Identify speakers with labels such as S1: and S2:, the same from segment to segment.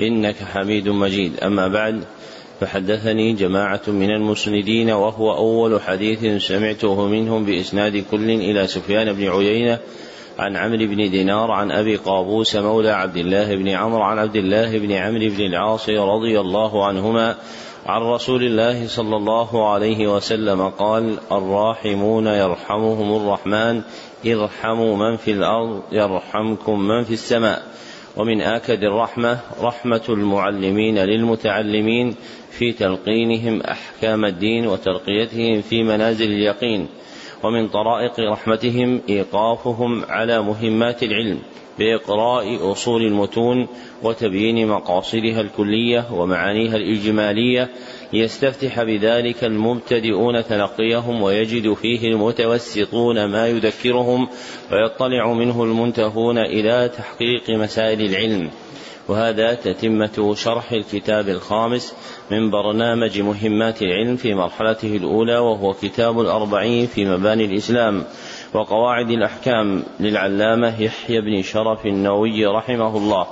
S1: إنك حميد مجيد. أما بعد فحدثني جماعة من المسندين وهو أول حديث سمعته منهم بإسناد كل إلى سفيان بن عيينة عن عمرو بن دينار عن أبي قابوس مولى عبد الله بن عمرو عن عبد الله بن عمرو بن العاص رضي الله عنهما عن رسول الله صلى الله عليه وسلم قال الراحمون يرحمهم الرحمن ارحموا من في الأرض يرحمكم من في السماء. ومن آكد الرحمة رحمة المعلمين للمتعلمين في تلقينهم أحكام الدين وترقيتهم في منازل اليقين ومن طرائق رحمتهم إيقافهم على مهمات العلم بإقراء أصول المتون وتبيين مقاصدها الكلية ومعانيها الإجمالية ليستفتح بذلك المبتدئون تلقيهم ويجد فيه المتوسطون ما يذكرهم ويطلع منه المنتهون إلى تحقيق مسائل العلم. وهذا تتمة شرح الكتاب الخامس من برنامج مهمات العلم في مرحلته الأولى وهو كتاب الأربعين في مباني الإسلام. وقواعد الأحكام للعلامة يحيى بن شرف النووي رحمه الله.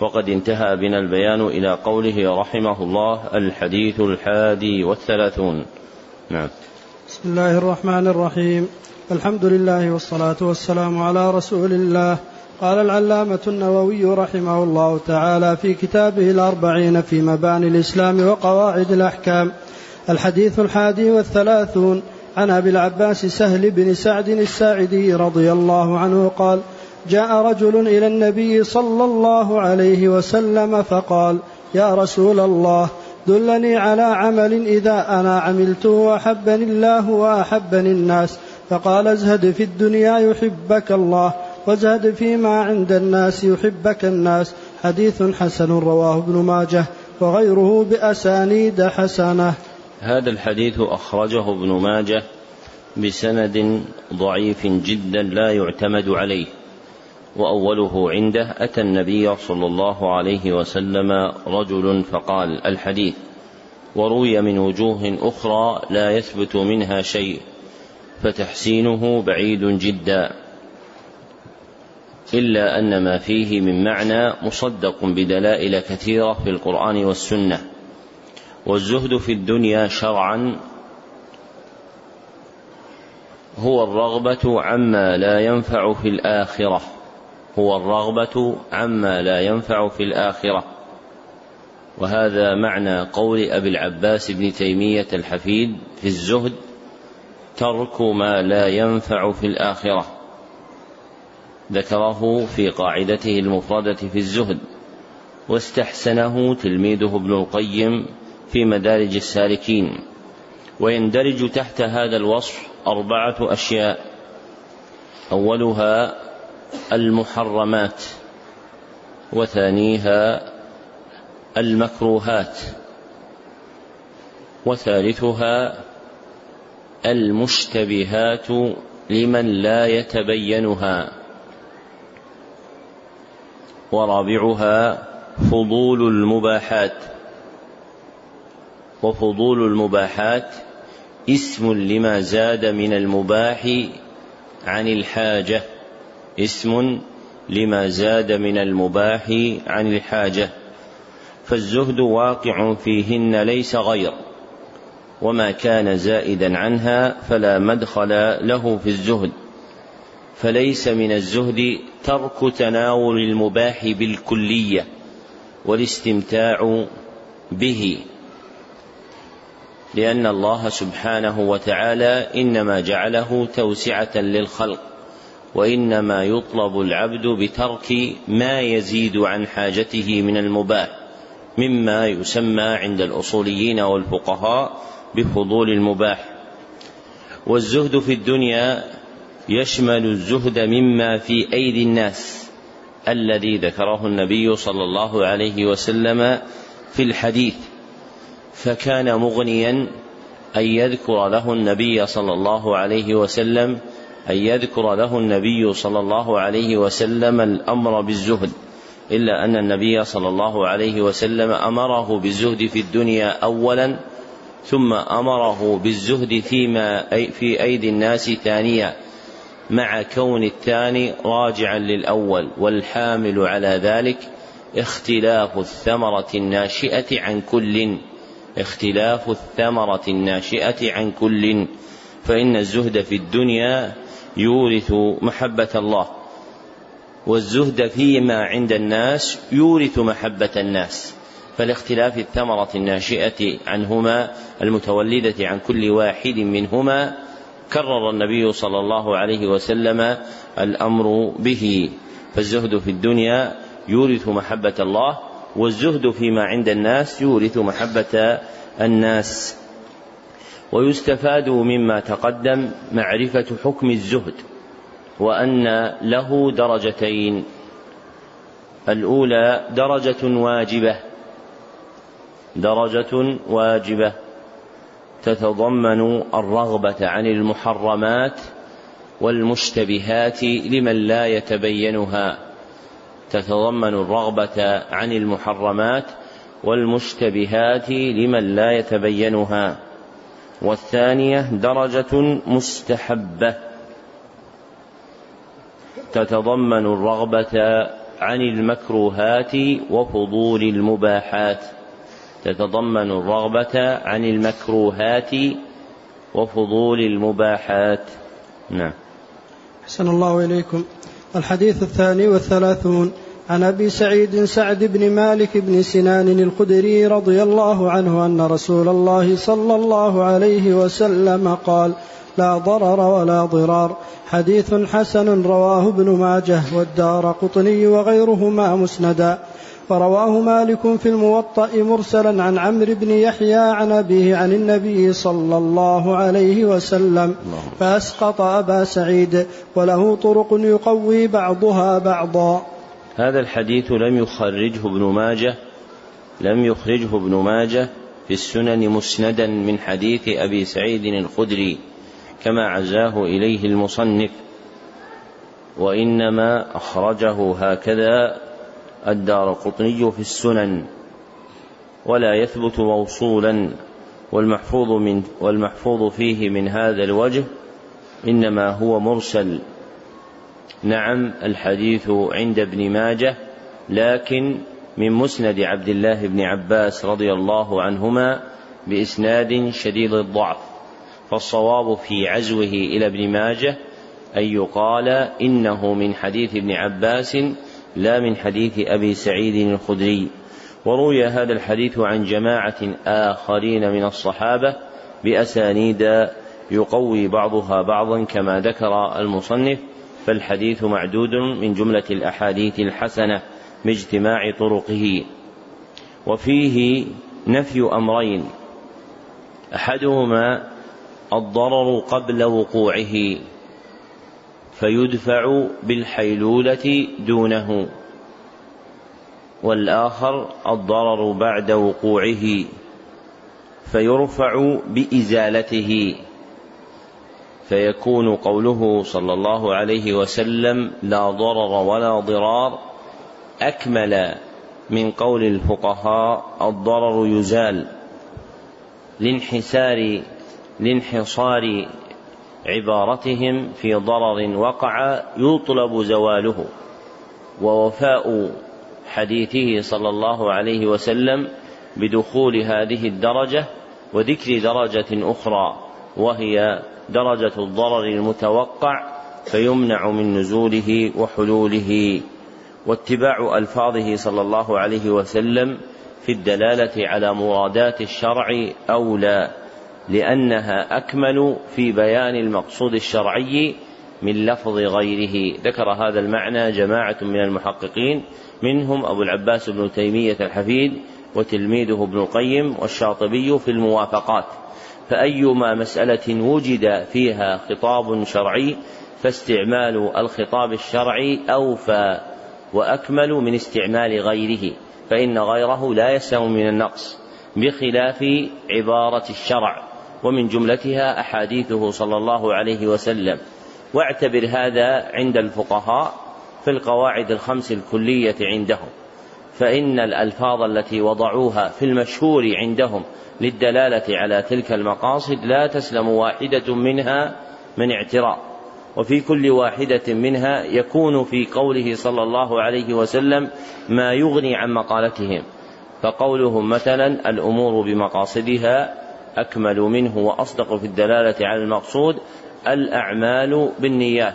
S1: وقد انتهى بنا البيان إلى قوله رحمه الله الحديث الحادي والثلاثون. نعم.
S2: بسم الله الرحمن الرحيم. الحمد لله والصلاة والسلام على رسول الله. قال العلامة النووي رحمه الله تعالى في كتابه الأربعين في مباني الإسلام وقواعد الأحكام. الحديث الحادي والثلاثون عن أبي العباس سهل بن سعد الساعدي رضي الله عنه قال جاء رجل إلى النبي صلى الله عليه وسلم فقال يا رسول الله دلني على عمل إذا أنا عملته أحبني الله وأحبني الناس. فقال ازهد في الدنيا يحبك الله وازهد فيما عند الناس يحبك الناس. حديث حسن رواه ابن ماجه وغيره بأسانيد حسنة.
S1: هذا الحديث أخرجه ابن ماجه بسند ضعيف جدا لا يعتمد عليه. وأوله عنده أتى النبي صلى الله عليه وسلم رجل فقال الحديث وروي من وجوه أخرى لا يثبت منها شيء فتحسينه بعيد جدا إلا أن ما فيه من معنى مصدق بدلائل كثيرة في القرآن والسنة والزهد في الدنيا شرعا هو الرغبة عما لا ينفع في الآخرة هو الرغبة عما لا ينفع في الآخرة. وهذا معنى قول أبي العباس بن تيمية الحفيد في الزهد ترك ما لا ينفع في الآخرة. ذكره في قاعدته المفردة في الزهد واستحسنه تلميذه ابن القيم في مدارج السالكين. ويندرج تحت هذا الوصف أربعة أشياء أولها المحرمات وثانيها المكروهات وثالثها المشتبهات لمن لا يتبينها ورابعها فضول المباحات وفضول المباحات اسم لما زاد من المباح عن الحاجة اسم لما زاد من المباح عن الحاجة فالزهد واقع فيهن ليس غير وما كان زائدا عنها فلا مدخل له في الزهد فليس من الزهد ترك تناول المباح بالكلية والاستمتاع به لأن الله سبحانه وتعالى إنما جعله توسعة للخلق. وإنما يطلب العبد بترك ما يزيد عن حاجته من المباح مما يسمى عند الأصوليين والفقهاء بفضول المباح. والزهد في الدنيا يشمل الزهد مما في أيدي الناس الذي ذكره النبي صلى الله عليه وسلم في الحديث. فكان مغنيا أن يذكر له النبي صلى الله عليه وسلم أن يذكر له النبي صلى الله عليه وسلم الأمر بالزهد إلا أن النبي صلى الله عليه وسلم أمره بالزهد في الدنيا أولا ثم أمره بالزهد فيما في أيدي الناس ثانيا مع كون الثاني راجعا للأول والحامل على ذلك اختلاف الثمرة الناشئة عن كل اختلاف الثمرة الناشئة عن كل فإن الزهد في الدنيا يورث محبة الله. والزهد فيما عند الناس يورث محبة الناس. فلاختلاف الثمرة الناشئة عنهما المتولدة عن كل واحد منهما كرر النبي صلى الله عليه وسلم الأمر به. فالزهد في الدنيا يورث محبة الله والزهد فيما عند الناس يورث محبة الناس. ويستفاد مما تقدم معرفة حكم الزهد وأن له درجتين. الأولى درجة واجبة. درجة واجبة. تتضمن الرغبة عن المحرمات والمشتبهات لمن لا يتبينها. تتضمن الرغبة عن المحرمات والمشتبهات لمن لا يتبينها. والثانية درجة مستحبة. تتضمن الرغبة عن المكروهات وفضول المباحات. تتضمن الرغبة عن المكروهات وفضول المباحات. نعم.
S2: أحسن الله إليكم. الحديث الثاني والثلاثون. عن أبي سعيد سعد بن مالك بن سنان الخدري رضي الله عنه أن رسول الله صلى الله عليه وسلم قال لا ضرر ولا ضرار. حديث حسن رواه ابن ماجه والدار قطني وغيرهما مسندا. ورواه مالك في الموطأ مرسلا عن عمرو بن يحيى عن أبيه عن النبي صلى الله عليه وسلم. فأسقط أبا سعيد وله طرق يقوي بعضها بعضا.
S1: هذا الحديث لم يخرجه ابن ماجه لم يخرجه ابن ماجه في السنن مسندا من حديث أبي سعيد الخدري كما عزاه إليه المصنف. وإنما أخرجه هكذا الدار قطني في السنن ولا يثبت موصولا والمحفوظ من والمحفوظ فيه من هذا الوجه إنما هو مرسل. نعم الحديث عند ابن ماجه لكن من مسند عبد الله بن عباس رضي الله عنهما بإسناد شديد الضعف. فالصواب في عزوه إلى ابن ماجه أن يقال إنه من حديث ابن عباس لا من حديث أبي سعيد الخدري. وروي هذا الحديث عن جماعة آخرين من الصحابة بأسانيد يقوي بعضها بعضا كما ذكر المصنف. فالحديث معدود من جملة الأحاديث الحسنة باجتماع طرقه. وفيه نفي أمرين. أحدهما الضرر قبل وقوعه فيدفع بالحيلولة دونه. والآخر الضرر بعد وقوعه فيرفع بإزالته. فيكون قوله صلى الله عليه وسلم لا ضرر ولا ضرار أكمل من قول الفقهاء الضرر يزال لانحسار لانحصار عبارتهم في ضرر وقع يطلب زواله ووفاء حديثه صلى الله عليه وسلم بدخول هذه الدرجة وذكر درجة أخرى وهي درجة الضرر المتوقع فيمنع من نزوله وحلوله. واتباع ألفاظه صلى الله عليه وسلم في الدلالة على مرادات الشرع أولى لأنها أكمل في بيان المقصود الشرعي من لفظ غيره. ذكر هذا المعنى جماعة من المحققين منهم أبو العباس بن تيمية الحفيد وتلميذه ابن القيم والشاطبي في الموافقات. فأيما مسألة وجد فيها خطاب شرعي فاستعمال الخطاب الشرعي أوفى وأكمل من استعمال غيره فإن غيره لا يسلم من النقص بخلاف عبارة الشرع ومن جملتها أحاديثه صلى الله عليه وسلم. واعتبر هذا عند الفقهاء في القواعد الخمس الكلية عندهم. فإن الألفاظ التي وضعوها في المشهور عندهم للدلالة على تلك المقاصد لا تسلم واحدة منها من اعتراض وفي كل واحدة منها يكون في قوله صلى الله عليه وسلم ما يغني عن مقالتهم. فقولهم مثلا الأمور بمقاصدها أكمل منه وأصدق في الدلالة على المقصود الأعمال بالنيات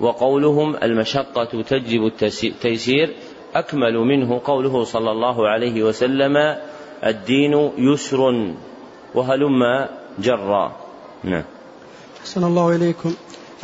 S1: وقولهم المشقة تجلب التيسير أكمل منه قوله صلى الله عليه وسلم الدين يسر وهلم جرا. نعم.
S2: أحسن الله إليكم.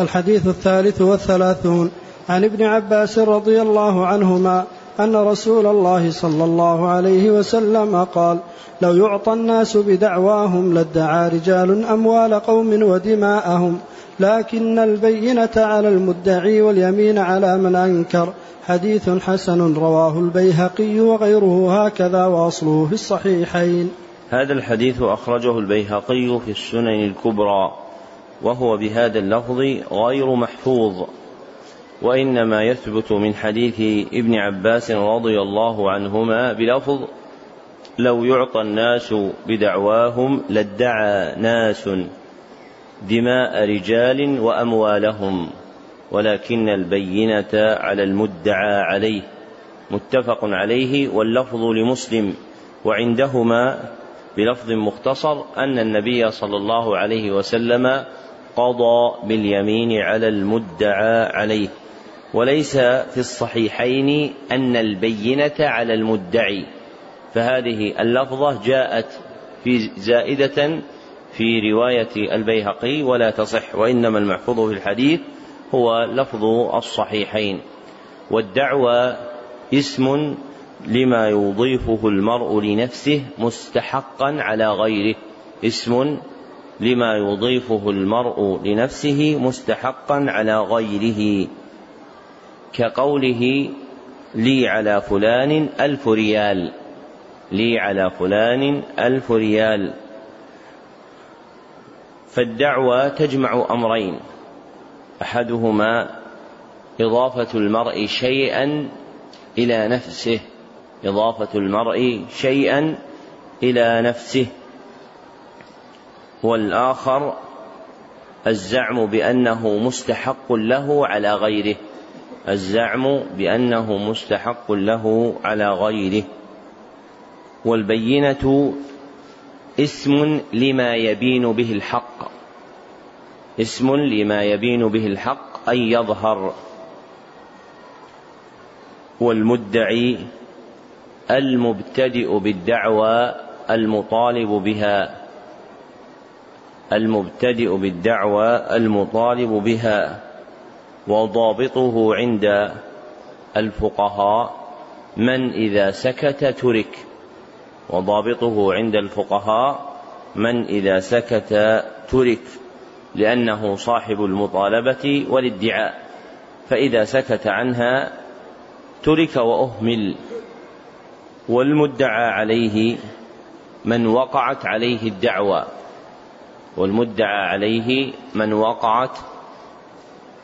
S2: الحديث الثالث والثلاثون. عن ابن عباس رضي الله عنهما أن رسول الله صلى الله عليه وسلم قال لو يعطى الناس بدعواهم لادعى رجال أموال قوم ودماءهم لكن البينة على المدعي واليمين على من أنكر. حديث حسن رواه البيهقي وغيره هكذا وأصله في الصحيحين.
S1: هذا الحديث أخرجه البيهقي في السنن الكبرى وهو بهذا اللفظ غير محفوظ وإنما يثبت من حديث ابن عباس رضي الله عنهما بلفظ لو يعطى الناس بدعواهم لادعى ناس دماء رجال وأموالهم. ولكن البينة على المدعى عليه متفق عليه واللفظ لمسلم وعندهما بلفظ مختصر أن النبي صلى الله عليه وسلم قضى باليمين على المدعى عليه. وليس في الصحيحين أن البينة على المدعي فهذه اللفظة جاءت في زائدة في رواية البيهقي ولا تصح وإنما المحفوظ في الحديث هو لفظ الصحيحين والدعوى اسم لما يضيفه المرء لنفسه مستحقا على غيره اسم لما يضيفه المرء لنفسه مستحقا على غيره كقوله لي على فلان ألف ريال لي على فلان ألف ريال فالدعوى تجمع أمرين. أحدهما إضافة المرء شيئا إلى نفسه. إضافة المرء شيئا إلى نفسه. والآخر الزعم بأنه مستحق له على غيره. الزعم بأنه مستحق له على غيره. والبينة اسم لما يبين به الحق. اسم لما يبين به الحق أن يظهر. والمدعي المبتدئ بالدعوى المطالب بها. المبتدئ بالدعوى المطالب بها. وضابطه عند الفقهاء من إذا سكت ترك. وضابطه عند الفقهاء من إذا سكت ترك. لأنه صاحب المطالبة والادعاء فإذا سكت عنها ترك وأهمل والمدعى عليه من وقعت عليه الدعوى والمدعى عليه من وقعت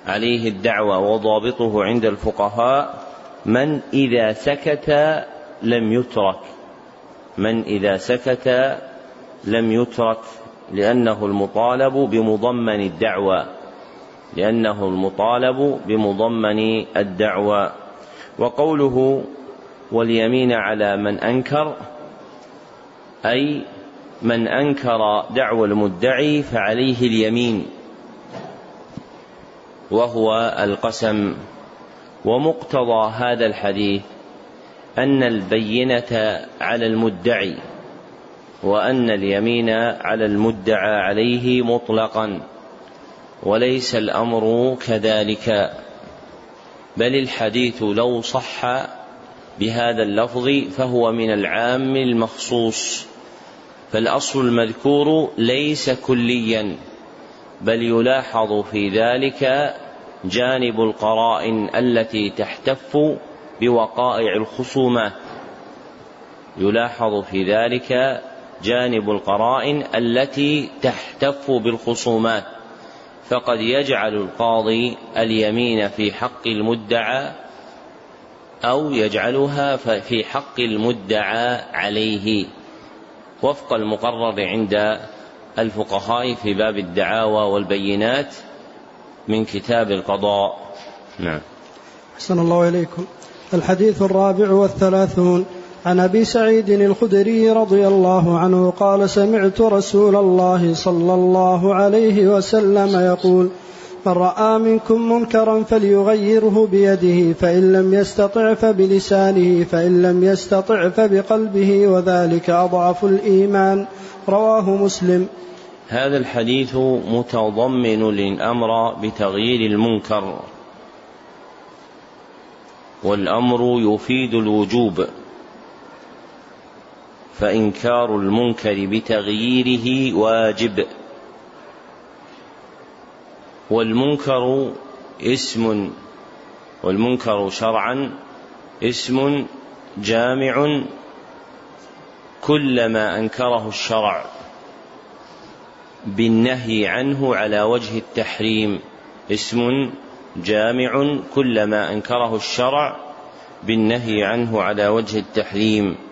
S1: عليه الدعوى وضابطه عند الفقهاء من إذا سكت لم يترك من إذا سكت لم يترك. لأنه المطالب بمضمن الدعوى لأنه المطالب بمضمن الدعوى وقوله واليمين على من أنكر أي من أنكر دعوى المدعي فعليه اليمين وهو القسم. ومقتضى هذا الحديث أن البينة على المدعي. وأن اليمين على المدعى عليه مطلقا وليس الأمر كذلك بل الحديث لو صح بهذا اللفظ فهو من العام المخصوص. فالأصل المذكور ليس كليا بل يلاحظ في ذلك جانب القرائن التي تحتف بوقائع الخصومات يلاحظ في ذلك جانب القرائن التي تحتف بالخصومات فقد يجعل القاضي اليمين في حق المدعى أو يجعلها في حق المدعى عليه. وفق المقرر عند الفقهاء في باب الدعاوى والبينات من كتاب القضاء. نعم.
S2: أحسن الله إليكم. الحديث الرابع والثلاثون. عن أبي سعيد الخدري رضي الله عنه قال سمعت رسول الله صلى الله عليه وسلم يقول من رأى منكم منكرا فليغيره بيده فإن لم يستطع فبلسانه فإن لم يستطع فبقلبه وذلك أضعف الإيمان. رواه مسلم.
S1: هذا الحديث متضمن للأمر بتغيير المنكر والأمر يفيد الوجوب. فإنكار المنكر بتغييره واجب. والمنكر اسم والمنكر شرعا اسم جامع كل ما أنكره الشرع بالنهي عنه على وجه التحريم. اسم جامع كل ما أنكره الشرع بالنهي عنه على وجه التحريم.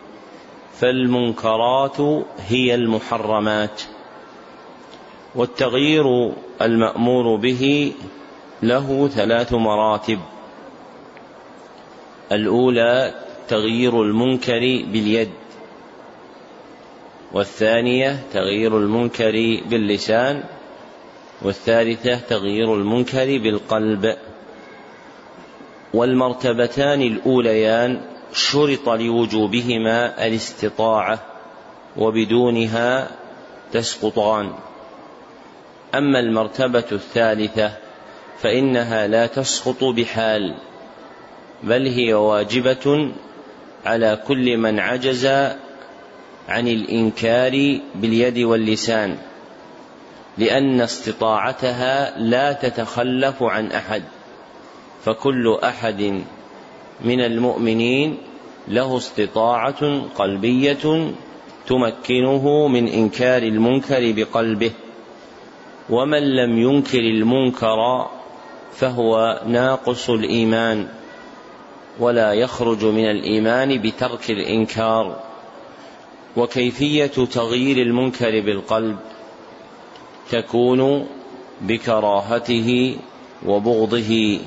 S1: فالمنكرات هي المحرمات والتغيير المأمور به له ثلاث مراتب. الأولى تغيير المنكر باليد والثانية تغيير المنكر باللسان والثالثة تغيير المنكر بالقلب. والمرتبتان الأوليان شرط لوجوبهما الاستطاعة وبدونها تسقطان. أما المرتبة الثالثة فإنها لا تسقط بحال بل هي واجبة على كل من عجز عن الإنكار باليد واللسان لأن استطاعتها لا تتخلف عن أحد فكل أحد من المؤمنين له استطاعة قلبية تمكنه من إنكار المنكر بقلبه ومن لم ينكر المنكر فهو ناقص الإيمان ولا يخرج من الإيمان بترك الإنكار وكيفية تغيير المنكر بالقلب تكون بكراهته وبغضه.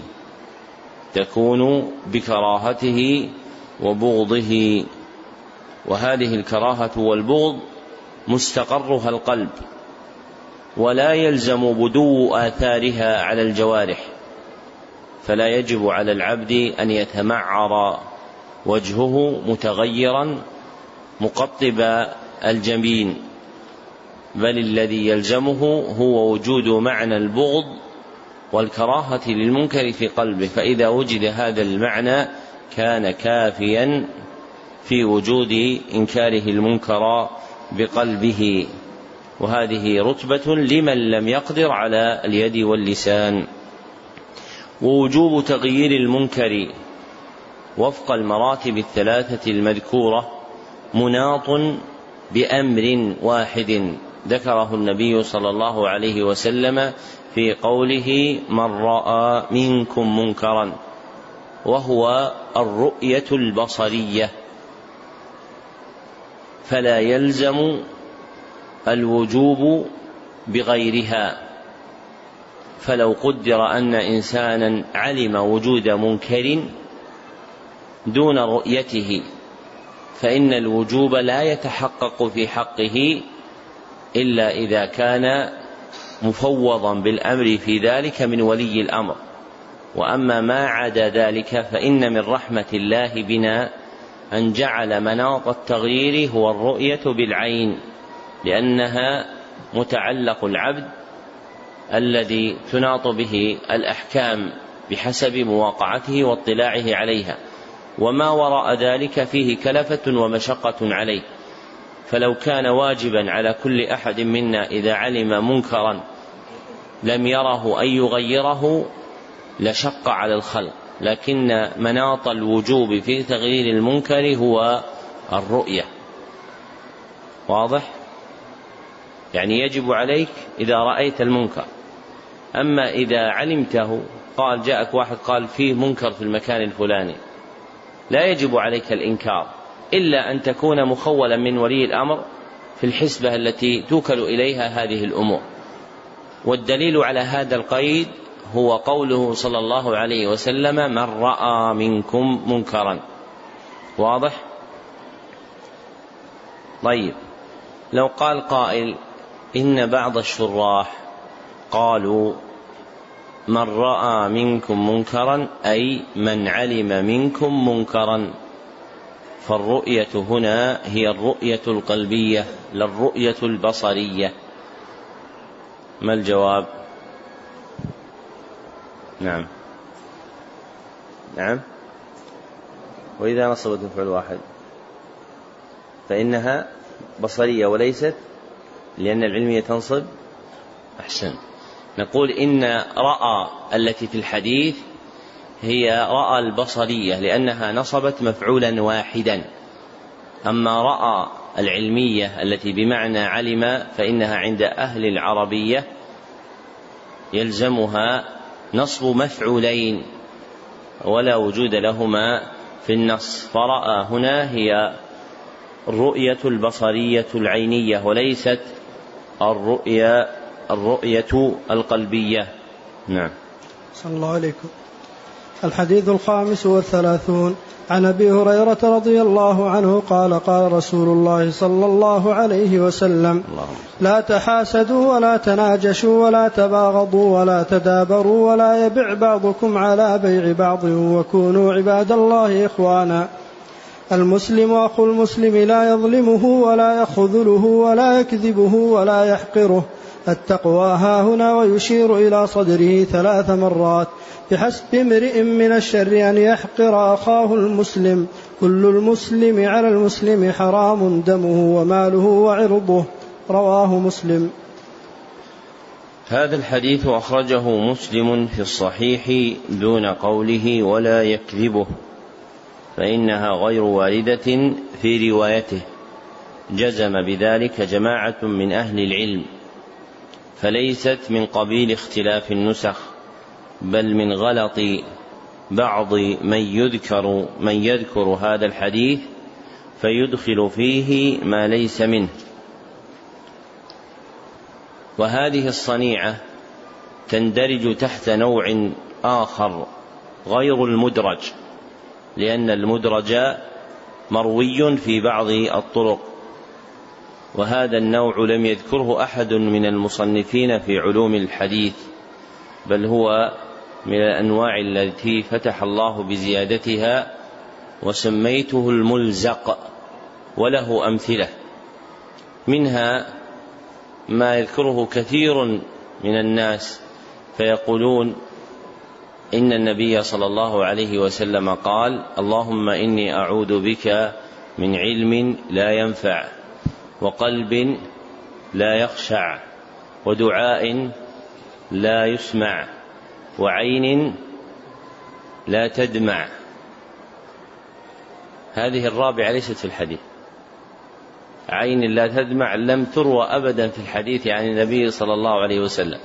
S1: تكون بكراهته وبغضه. وهذه الكراهة والبغض مستقرها القلب ولا يلزم بدو آثارها على الجوارح فلا يجب على العبد أن يتمعر وجهه متغيرا مقطب الجبين بل الذي يلزمه هو وجود معنى البغض والكراهة للمنكر في قلبه فإذا وجد هذا المعنى كان كافيا في وجود إنكاره المنكر بقلبه. وهذه رتبة لمن لم يقدر على اليد واللسان. ووجوب تغيير المنكر وفق المراتب الثلاثة المذكورة مناط بأمر واحد ذكره النبي صلى الله عليه وسلم في قوله من رأى منكم منكرا وهو الرؤية البصرية. فلا يلزم الوجوب بغيرها. فلو قدر أن إنسانا علم وجود منكر دون رؤيته فإن الوجوب لا يتحقق في حقه إلا إذا كان مفوضا بالأمر في ذلك من ولي الأمر. وأما ما عدا ذلك فإن من رحمة الله بنا أن جعل مناط التغيير هو الرؤية بالعين لأنها متعلق العبد الذي تناط به الأحكام بحسب مواقعته واطلاعه عليها. وما وراء ذلك فيه كلفة ومشقة عليه. فلو كان واجبا على كل أحد منا إذا علم منكرا لم يره أن يغيره لشق على الخلق. لكن مناط الوجوب في تغيير المنكر هو الرؤية. واضح؟ يعني يجب عليك إذا رأيت المنكر. أما إذا علمته قال جاءك واحد قال فيه منكر في المكان الفلاني. لا يجب عليك الإنكار. إلا أن تكون مخولا من ولي الأمر في الحسبة التي توكل إليها هذه الأمور. والدليل على هذا القيد هو قوله صلى الله عليه وسلم من رأى منكم منكرا واضح؟ طيب. لو قال قائل إن بعض الشراح قالوا من رأى منكم منكرا أي من علم منكم منكرا فالرؤية هنا هي الرؤية القلبية لا الرؤية البصرية. ما الجواب؟ نعم. نعم. وإذا نصبت مفعول واحد. فإنها بصرية وليست لأن العلمية تنصب أحسن. نقول إن رأى التي في الحديث هي رأى البصرية لأنها نصبت مفعولا واحدا. أما رأى العلمية التي بمعنى علم فإنها عند أهل العربية يلزمها نصب مفعولين ولا وجود لهما في النص. فرأى هنا هي الرؤية البصرية العينية وليست الرؤية الرؤية القلبية. نعم.
S2: صلى الله عليكم. الحديث الخامس والثلاثون. عن أبي هريرة رضي الله عنه قال قال رسول الله صلى الله عليه وسلم لا تحاسدوا ولا تناجشوا ولا تباغضوا ولا تدابروا ولا يبع بعضكم على بيع بعض وكونوا عباد الله إخوانا. المسلم أخو المسلم لا يظلمه ولا يخذله ولا يكذبه ولا يحقره. التقوى ها هنا ويشير إلى صدره ثلاث مرات بحسب امرئ من الشر أن يحقر أخاه المسلم. كل المسلم على المسلم حرام دمه وماله وعرضه. رواه مسلم.
S1: هذا الحديث أخرجه مسلم في الصحيح دون قوله ولا يكذبه فإنها غير واردة في روايته. جزم بذلك جماعة من أهل العلم. فليست من قبيل اختلاف النسخ بل من غلط بعض من يذكر من يذكر هذا الحديث فيدخل فيه ما ليس منه. وهذه الصنيعة تندرج تحت نوع آخر غير المدرج لأن المدرج مروي في بعض الطرق. وهذا النوع لم يذكره أحد من المصنفين في علوم الحديث بل هو من الأنواع التي فتح الله بزيادتها وسميته الملزق وله أمثلة. منها ما يذكره كثير من الناس فيقولون إن النبي صلى الله عليه وسلم قال اللهم إني أعوذ بك من علم لا ينفع. وقلب لا يخشع ودعاء لا يسمع وعين لا تدمع. هذه الرابعة ليست في الحديث. عين لا تدمع لم تروى ابدا في الحديث عن النبي صلى الله عليه وسلم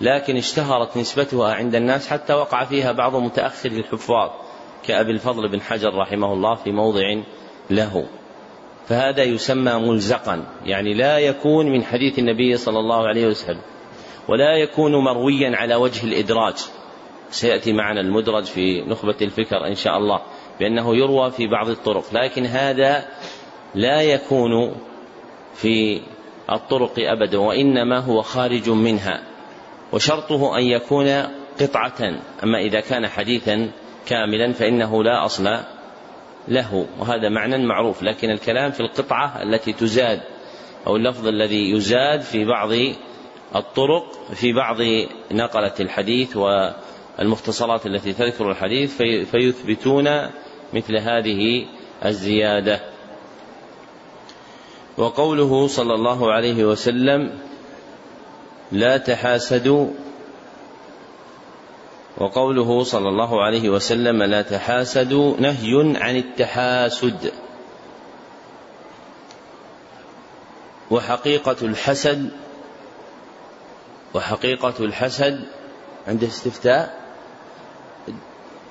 S1: لكن اشتهرت نسبتها عند الناس حتى وقع فيها بعض متأخر الحفاظ كأبي الفضل بن حجر رحمه الله في موضع له. فهذا يسمى ملزقا يعني لا يكون من حديث النبي صلى الله عليه وسلم ولا يكون مرويا على وجه الإدراج. سيأتي معنا المدرج في نخبة الفكر إن شاء الله بأنه يروى في بعض الطرق لكن هذا لا يكون في الطرق أبدا وإنما هو خارج منها وشرطه أن يكون قطعة أما إذا كان حديثا كاملا فإنه لا أصل له وهذا معنى معروف لكن الكلام في القطعة التي تزاد أو اللفظ الذي يزاد في بعض الطرق في بعض نقلة الحديث والمختصرات التي تذكر الحديث في فيثبتون مثل هذه الزيادة. وقوله صلى الله عليه وسلم لا تحاسدوا وقوله صلى الله عليه وسلم لا تحاسدوا نهي عن التحاسد. وحقيقة الحسد وحقيقة الحسد عند استفتاء؟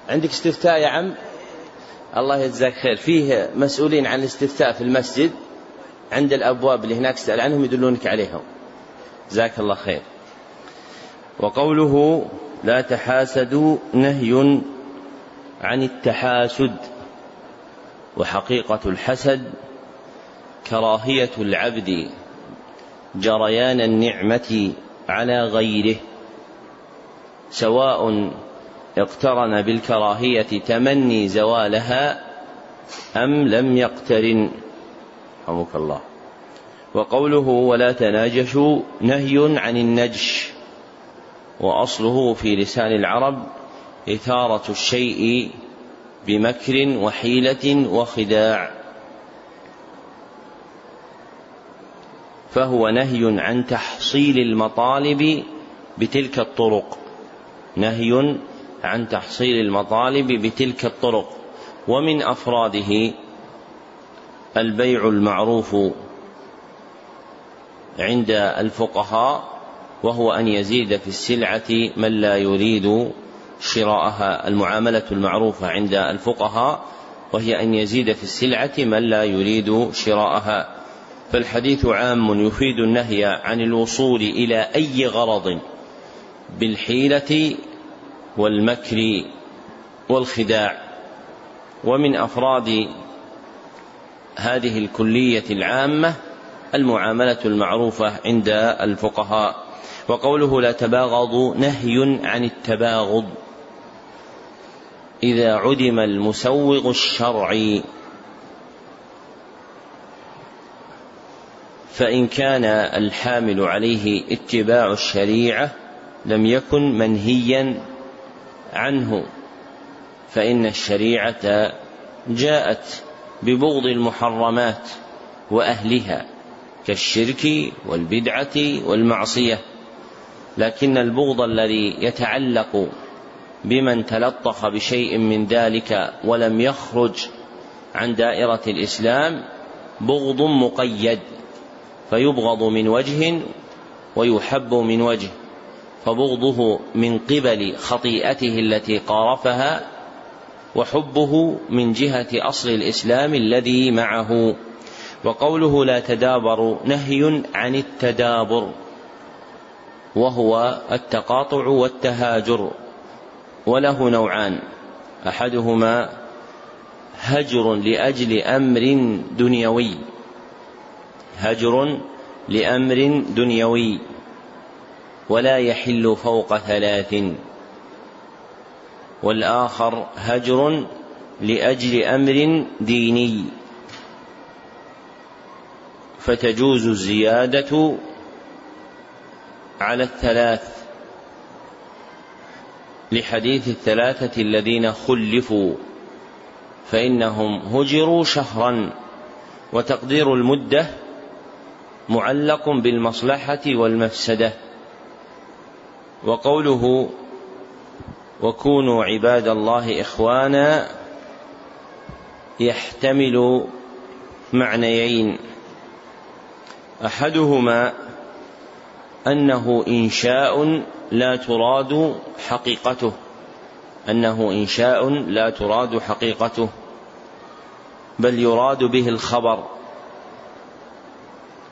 S1: عندك استفتاء يا عم؟ الله يجزاك خير. فيه مسؤولين عن الاستفتاء في المسجد عند الأبواب اللي هناك اسأل عنهم يدلونك عليهم. جزاك الله خير. وقوله لا تحاسدوا نهي عن التحاسد وحقيقة الحسد كراهية العبد جريان النعمة على غيره سواء اقترن بالكراهية تمني زوالها أم لم يقترن. رحمك الله. وقوله ولا تناجشوا نهي عن النجش. وأصله في لسان العرب إثارة الشيء بمكر وحيلة وخداع. فهو نهي عن تحصيل المطالب بتلك الطرق. نهي عن تحصيل المطالب بتلك الطرق. ومن أفراده البيع المعروف عند الفقهاء وهو أن يزيد في السلعة من لا يريد شراءها. المعاملة المعروفة عند الفقهاء وهي أن يزيد في السلعة من لا يريد شراءها. فالحديث عام يفيد النهي عن الوصول إلى أي غرض؟ بالحيلة والمكر والخداع. ومن أفراد هذه الكلية العامة المعاملة المعروفة عند الفقهاء. وقوله لا تباغضوا نهي عن التباغض. إذا عدم المسوغ الشرعي فإن كان الحامل عليه اتباع الشريعة لم يكن منهيا عنه فإن الشريعة جاءت ببغض المحرمات وأهلها كالشرك والبدعة والمعصية. لكن البغض الذي يتعلق بمن تلطخ بشيء من ذلك ولم يخرج عن دائرة الإسلام بغض مقيد فيبغض من وجه ويحب من وجه فبغضه من قبل خطيئته التي قارفها وحبه من جهة أصل الإسلام الذي معه. وقوله لا تدابر نهي عن التدابر. وهو التقاطع والتهاجر وله نوعان. أحدهما هجر لأجل أمر دنيوي. هجر لأمر دنيوي. ولا يحل فوق ثلاث. والآخر هجر لأجل أمر ديني. فتجوز الزيادة على الثلاث لحديث الثلاثة الذين خلفوا فإنهم هجروا شهرا وتقدير المدة معلق بالمصلحة والمفسدة. وقوله وكونوا عباد الله إخوانا يحتمل معنيين. أحدهما أنه إنشاء لا تراد حقيقته. أنه إنشاء لا تراد حقيقته. بل يراد به الخبر.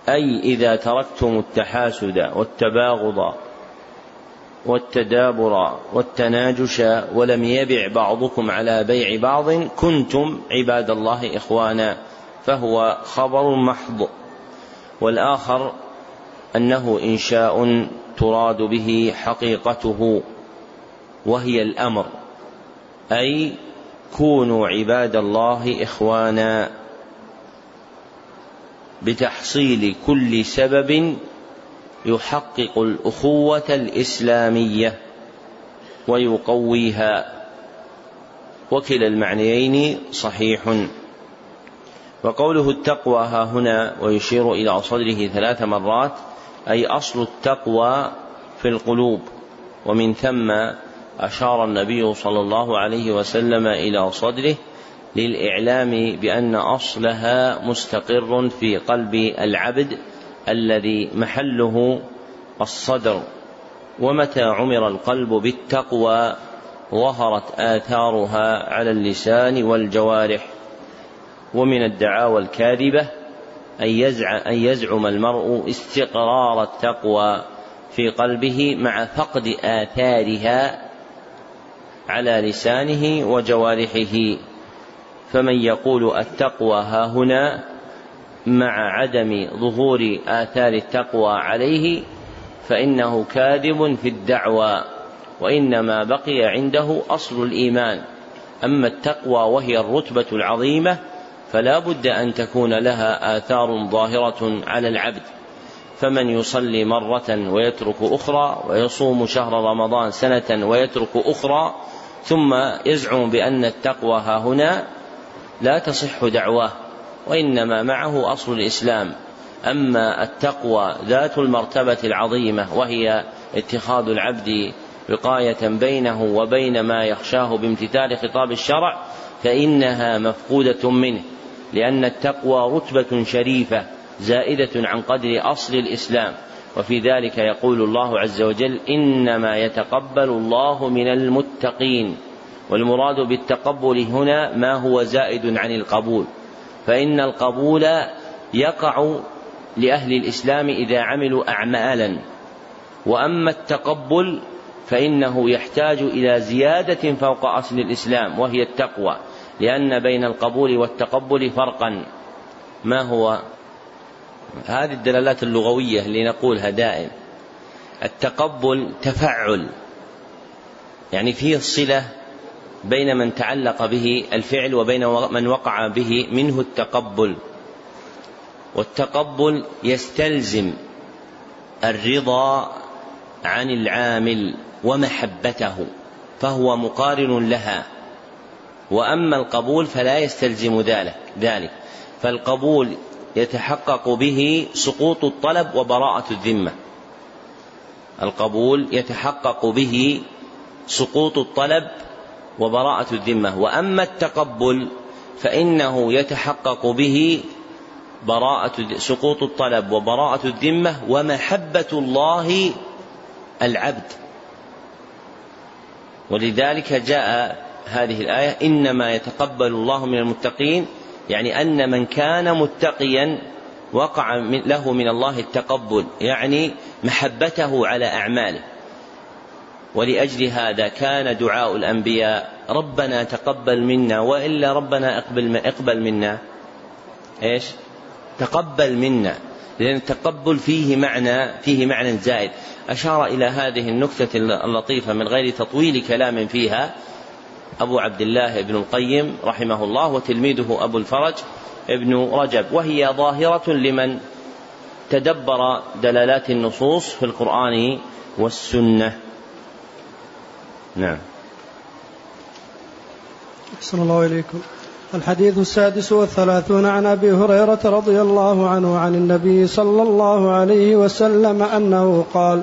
S1: أي إذا تركتم التحاسد والتباغض والتدابر والتناجش ولم يبع بعضكم على بيع بعض كنتم عباد الله إخوانا فهو خبر محض. والآخر أنه إنشاء تراد به حقيقته وهي الأمر أي كونوا عباد الله إخوانا بتحصيل كل سبب يحقق الأخوة الإسلامية ويقويها. وكلا المعنيين صحيح. وقوله التقوى ها هنا ويشير إلى صدره ثلاث مرات أي أصل التقوى في القلوب. ومن ثم أشار النبي صلى الله عليه وسلم إلى صدره للإعلام بأن أصلها مستقر في قلب العبد الذي محله الصدر. ومتى عمر القلب بالتقوى ظهرت آثارها على اللسان والجوارح. ومن الدعاوى الكاذبة أن يزعم المرء استقرار التقوى في قلبه مع فقد آثارها على لسانه وجوارحه. فمن يقول التقوى ها هنا مع عدم ظهور آثار التقوى عليه فإنه كاذب في الدعوى وإنما بقي عنده أصل الإيمان. أما التقوى وهي الرتبة العظيمة فلا بد أن تكون لها آثار ظاهرة على العبد. فمن يصلي مرة ويترك أخرى ويصوم شهر رمضان سنة ويترك أخرى ثم يزعم بأن التقوى ها هنا لا تصح دعواه وإنما معه أصل الإسلام. أما التقوى ذات المرتبة العظيمة وهي اتخاذ العبد وقاية بينه وبين ما يخشاه بامتثال خطاب الشرع فإنها مفقودة منه. لأن التقوى رتبة شريفة زائدة عن قدر أصل الإسلام. وفي ذلك يقول الله عز وجل إنما يتقبل الله من المتقين. والمراد بالتقبل هنا ما هو زائد عن القبول. فإن القبول يقع لأهل الإسلام إذا عملوا أعمالا. وأما التقبل فإنه يحتاج إلى زيادة فوق أصل الإسلام وهي التقوى. لأن بين القبول والتقبل فرقا. ما هو؟ هذه الدلالات اللغوية اللي نقولها دائم. التقبل تفعل. يعني فيه الصلة بين من تعلق به الفعل وبين من وقع به منه التقبل. والتقبل يستلزم الرضا عن العامل ومحبته فهو مقارن لها. وأما القبول فلا يستلزم ذلك ذلك فالقبول يتحقق به سقوط الطلب وبراءة الذمة. القبول يتحقق به سقوط الطلب وبراءة الذمة، وأما التقبل فإنه يتحقق به براءة سقوط الطلب وبراءة الذمة ومحبة الله العبد. ولذلك جاء هذه الآية إنما يتقبل الله من المتقين يعني أن من كان متقيا وقع له من الله التقبل يعني محبته على أعماله. ولأجل هذا كان دعاء الأنبياء ربنا تقبل منا وإلا ربنا اقبل اقبل منا. إيش؟ تقبل منا لأن التقبل فيه معنى فيه معنى زائد. أشار إلى هذه النكتة اللطيفة من غير تطويل كلام فيها أبو عبد الله بن القيم رحمه الله وتلميذه أبو الفرج ابن رجب وهي ظاهرة لمن تدبر دلالات النصوص في القرآن والسنة. نعم.
S2: أحسن الله إليكم. الحديث السادس والثلاثون عن أبي هريرة رضي الله عنه عن النبي صلى الله عليه وسلم أنه قال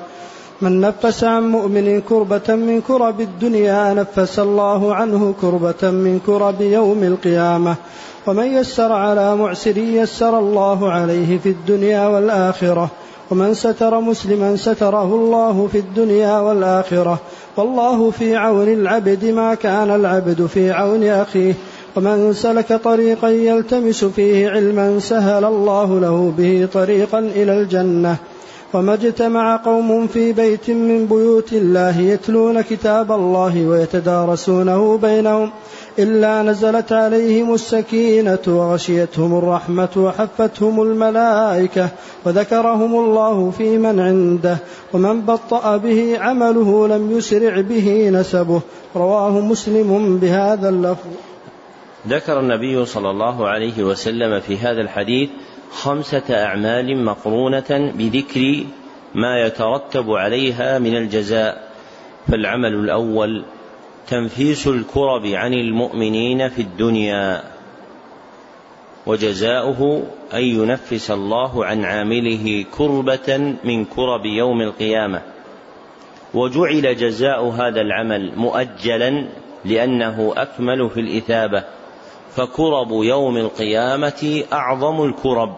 S2: من نفس عن مؤمن كربة من كرب الدنيا نفس الله عنه كربة من كرب يوم القيامة. ومن يسر على معسر يسر الله عليه في الدنيا والآخرة. ومن ستر مسلما ستره الله في الدنيا والآخرة. والله في عون العبد ما كان العبد في عون أخيه. ومن سلك طريقا يلتمس فيه علما سهل الله له به طريقا إلى الجنة. وما اجتمع قوم في بيت من بيوت الله يتلون كتاب الله ويتدارسونه بينهم إلا نزلت عليهم السكينة وغشيتهم الرحمة وحفتهم الملائكة وذكرهم الله في من عنده ومن بطأ به عمله لم يسرع به نسبه رواه مسلم بهذا اللفظ.
S1: ذكر النبي صلى الله عليه وسلم في هذا الحديث خمسة أعمال مقرونة بذكر ما يترتب عليها من الجزاء. فالعمل الأول تنفيس الكرب عن المؤمنين في الدنيا. وجزاؤه أن ينفس الله عن عامله كربة من كرب يوم القيامة. وجعل جزاء هذا العمل مؤجلا لأنه أكمل في الإثابة. فكرب يوم القيامة أعظم الكرب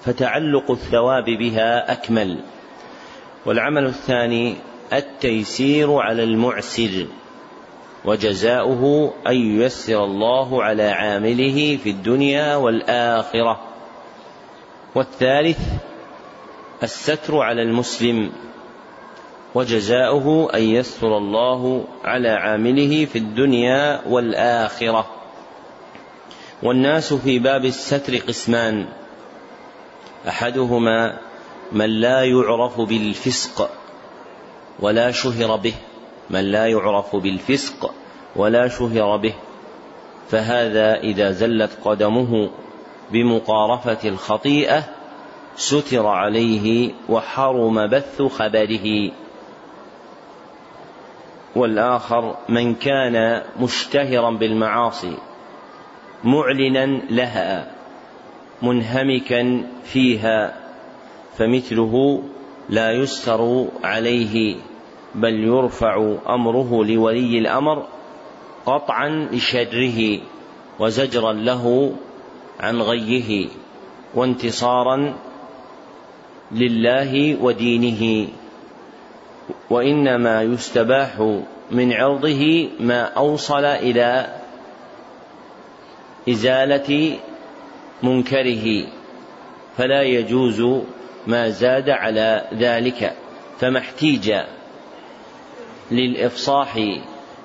S1: فتعلق الثواب بها أكمل. والعمل الثاني التيسير على المعسر وجزاؤه أن ييسر الله على عامله في الدنيا والآخرة. والثالث الستر على المسلم وجزاؤه أن يستر الله على عامله في الدنيا والآخرة. والناس في باب الستر قسمان. أحدهما من لا يعرف بالفسق ولا شهر به. من لا يعرف بالفسق ولا شهر به. فهذا إذا زلت قدمه بمقارفة الخطيئة ستر عليه وحرم بث خبره. والآخر من كان مشتهرا بالمعاصي. معلنا لها منهمكا فيها فمثله لا يستر عليه بل يرفع أمره لولي الأمر قطعا لشره وزجرا له عن غيه وانتصارا لله ودينه. وإنما يستباح من عرضه ما أوصل إلى إزالة منكره فلا يجوز ما زاد على ذلك فما احتيج للإفصاح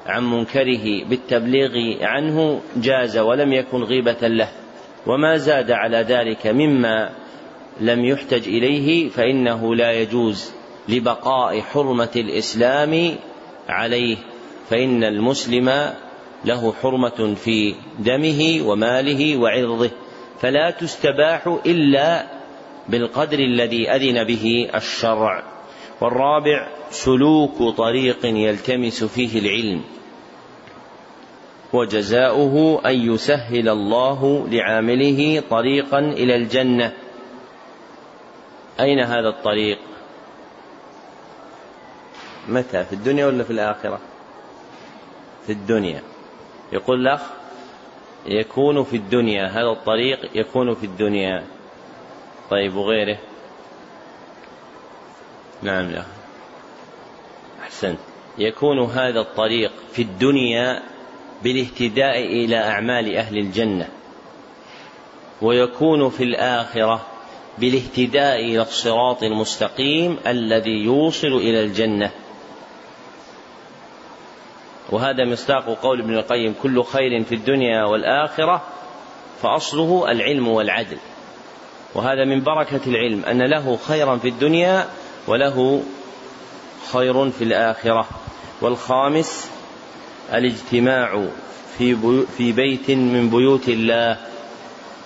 S1: عن منكره بالتبليغ عنه جاز ولم يكن غيبة له وما زاد على ذلك مما لم يحتج إليه فإنه لا يجوز لبقاء حرمة الإسلام عليه فإن المسلم له حرمة في دمه وماله وعرضه فلا تستباح إلا بالقدر الذي أذن به الشرع. والرابع سلوك طريق يلتمس فيه العلم. وجزاؤه أن يسهل الله لعامله طريقا إلى الجنة. أين هذا الطريق؟ متى في الدنيا ولا في الآخرة؟ في الدنيا. يقول الأخ يكون في الدنيا هذا الطريق يكون في الدنيا. طيب وغيره؟ نعم لا أحسنت. يكون هذا الطريق في الدنيا بالاهتداء إلى أعمال أهل الجنة. ويكون في الآخرة بالاهتداء إلى الصراط المستقيم الذي يوصل إلى الجنة. وهذا مصداق قول ابن القيم كل خير في الدنيا والآخرة فأصله العلم والعدل. وهذا من بركة العلم أن له خيرا في الدنيا وله خير في الآخرة. والخامس الاجتماع في, في بيت من بيوت الله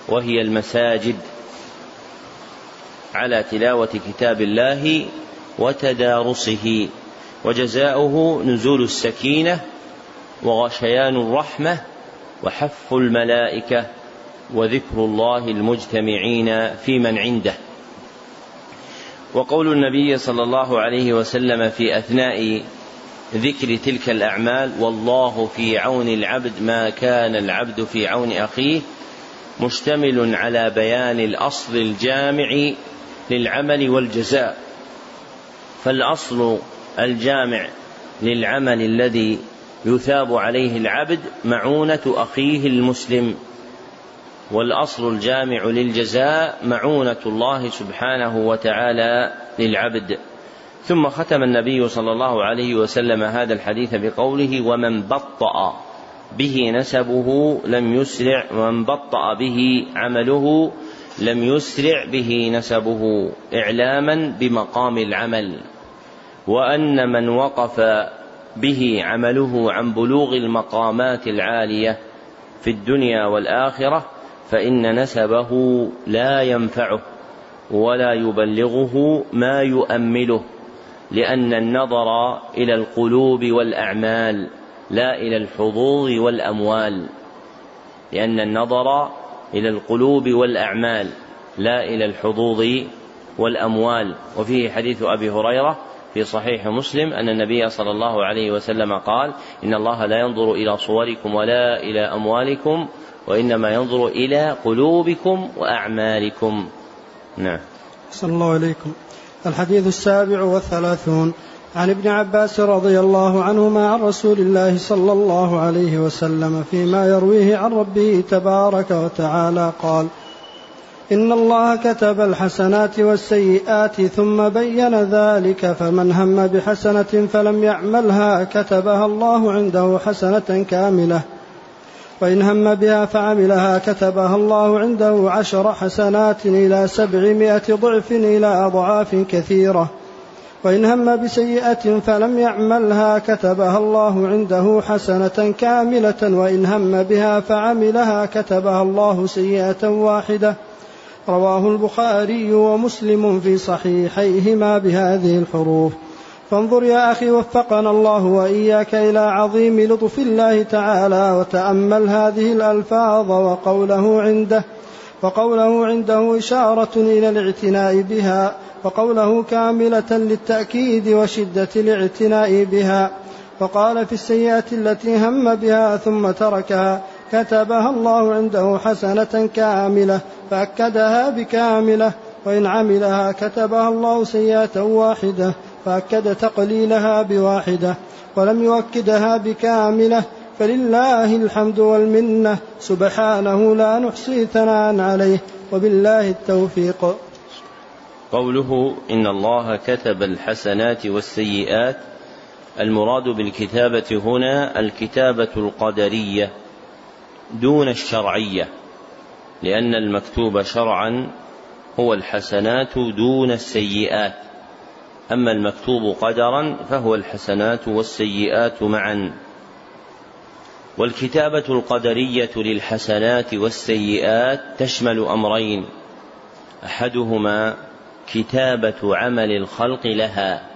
S1: وهي المساجد على تلاوة كتاب الله وتدارسه وجزاؤه نزول السكينة وغشيان الرحمة وحف الملائكة وذكر الله المجتمعين في من عنده. وقول النبي صلى الله عليه وسلم في أثناء ذكر تلك الأعمال والله في عون العبد ما كان العبد في عون أخيه مشتمل على بيان الأصل الجامع للعمل والجزاء. فالأصل الجامع للعمل الذي يثاب عليه العبد معونة أخيه المسلم والأصل الجامع للجزاء معونة الله سبحانه وتعالى للعبد. ثم ختم النبي صلى الله عليه وسلم هذا الحديث بقوله ومن بطأ به نسبه لم يسرع ومن بطأ به عمله لم يسرع به نسبه. إعلاما بمقام العمل. وأن من وقف به عمله عن بلوغ المقامات العالية في الدنيا والآخرة فإن نسبه لا ينفعه ولا يبلغه ما يؤمله لأن النظر إلى القلوب والأعمال لا إلى الحظوظ والأموال لأن النظر إلى القلوب والأعمال لا إلى الحظوظ والأموال. وفيه حديث أبي هريرة في صحيح مسلم أن النبي صلى الله عليه وسلم قال إن الله لا ينظر إلى صوركم ولا إلى أموالكم وإنما ينظر إلى قلوبكم وأعمالكم. نعم.
S2: صلى الله عليكم. الحديث السابع والثلاثون. عن ابن عباس رضي الله عنهما عن رسول الله صلى الله عليه وسلم فيما يرويه عن ربه تبارك وتعالى قال إن الله كتب الحسنات والسيئات ثم بين ذلك فمن هم بحسنة فلم يعملها كتبها الله عنده حسنة كاملة. وإن هم بها فعملها كتبها الله عنده عشر حسنات إلى سبعمائة ضعف إلى أضعاف كثيرة. وإن هم بسيئة فلم يعملها كتبها الله عنده حسنة كاملة. وإن هم بها فعملها كتبها الله سيئة واحدة. رواه البخاري ومسلم في صحيحيهما بهذه الحروف. فانظر يا أخي وفقنا الله وإياك إلى عظيم لطف الله تعالى وتأمل هذه الألفاظ وقوله عنده وقوله عنده إشارة إلى الاعتناء بها وقوله كاملة للتأكيد وشدة الاعتناء بها. وقال في السيئة التي هم بها ثم تركها كتبها الله عنده حسنة كاملة فأكدها بكاملة وإن عملها كتبها الله سيئة واحدة فأكد تقليلها بواحدة ولم يؤكدها بكاملة فلله الحمد والمنة سبحانه لا نحصي ثناء عليه وبالله التوفيق.
S1: قوله إن الله كتب الحسنات والسيئات المراد بالكتابة هنا الكتابة القدرية. دون الشرعية لأن المكتوب شرعا هو الحسنات دون السيئات. أما المكتوب قدرا فهو الحسنات والسيئات معا. والكتابة القدرية للحسنات والسيئات تشمل أمرين. أحدهما كتابة عمل الخلق لها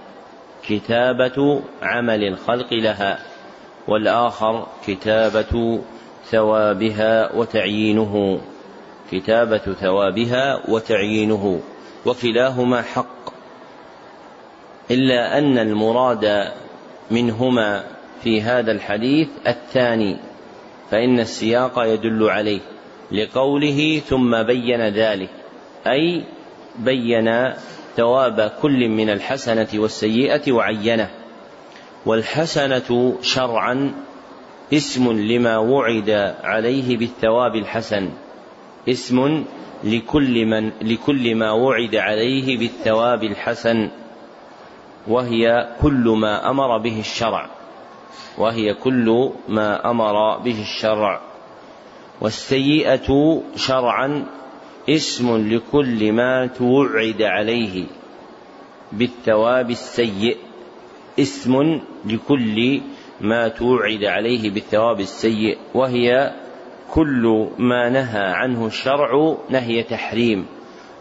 S1: كتابة عمل الخلق لها والآخر كتابة ثوابها وتعيينه. كتابة ثوابها وتعيينه. وكلاهما حق. إلا أن المراد منهما في هذا الحديث الثاني. فإن السياق يدل عليه. لقوله ثم بين ذلك. أي بين ثواب كل من الحسنة والسيئة وعينه. والحسنة شرعا اسم لما وعد عليه بالثواب الحسن. اسم لكل من لكل ما وعد عليه بالثواب الحسن. وهي كل ما أمر به الشرع. وهي كل ما أمر به الشرع. والسيئة شرعا اسم لكل ما توعد عليه بالثواب السيء. اسم لكل ما توعد عليه بالثواب السيء وهي كل ما نهى عنه الشرع نهي تحريم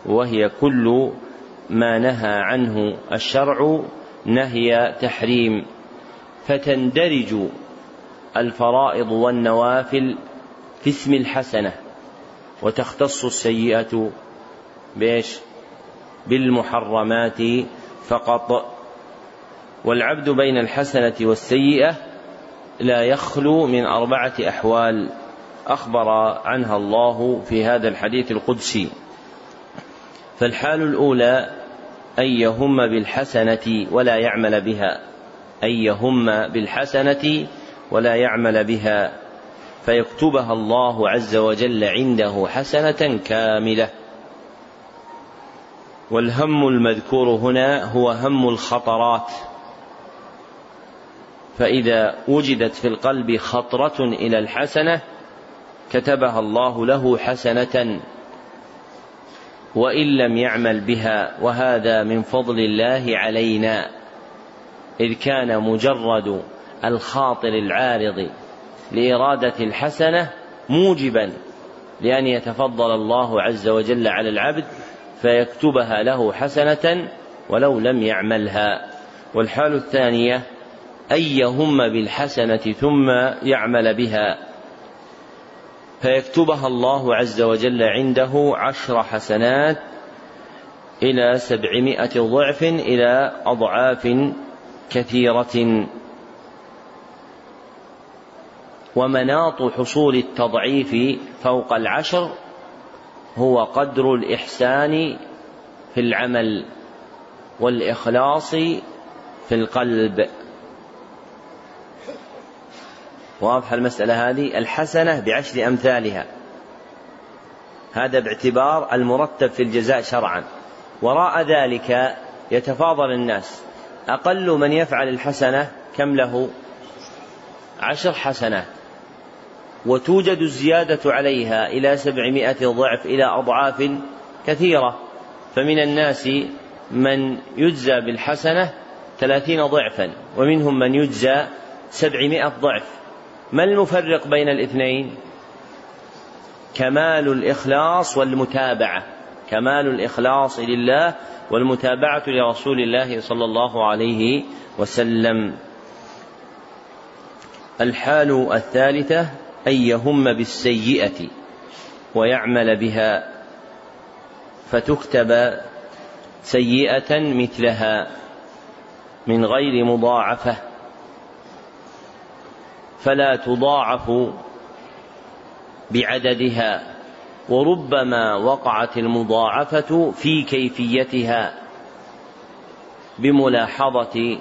S1: وهي كل ما نهى عنه الشرع نهي تحريم. فتندرج الفرائض والنوافل في اسم الحسنة وتختص السيئة بإيش؟ بالمحرمات فقط. والعبد بين الحسنة والسيئة لا يخلو من أربعة أحوال أخبر عنها الله في هذا الحديث القدسي. فالحال الأولى أن يهم بالحسنة ولا يعمل بها. أن يهم بالحسنة ولا يعمل بها. فيكتبها الله عز وجل عنده حسنة كاملة. والهم المذكور هنا هو هم الخطرات. فإذا وجدت في القلب خطرة إلى الحسنة كتبها الله له حسنة وإن لم يعمل بها وهذا من فضل الله علينا إذ كان مجرد الخاطر العارض لإرادة الحسنة موجبا لأن يتفضل الله عز وجل على العبد فيكتبها له حسنة ولو لم يعملها. والحال الثانية أن يهم بالحسنة ثم يعمل بها. فيكتبها الله عز وجل عنده عشر حسنات إلى سبعمائة ضعف إلى أضعاف كثيرة. ومناط حصول التضعيف فوق العشر هو قدر الإحسان في العمل والإخلاص في القلب. واضحة المسألة هذه؟ الحسنة بعشر أمثالها. هذا باعتبار المرتب في الجزاء شرعا. وراء ذلك يتفاضل الناس. أقل من يفعل الحسنة كم له؟ عشر حسنات وتوجد الزيادة عليها إلى سبعمائة ضعف إلى أضعاف كثيرة. فمن الناس من يجزى بالحسنة ثلاثين ضعفا ومنهم من يجزى سبعمائة ضعف. ما المفرق بين الاثنين؟ كمال الإخلاص والمتابعة. كمال الإخلاص لله والمتابعة لرسول الله صلى الله عليه وسلم. الحال الثالثة أن يهم بالسيئة ويعمل بها. فتكتب سيئة مثلها من غير مضاعفة. فلا تضاعف بعددها وربما وقعت المضاعفة في كيفيتها بملاحظة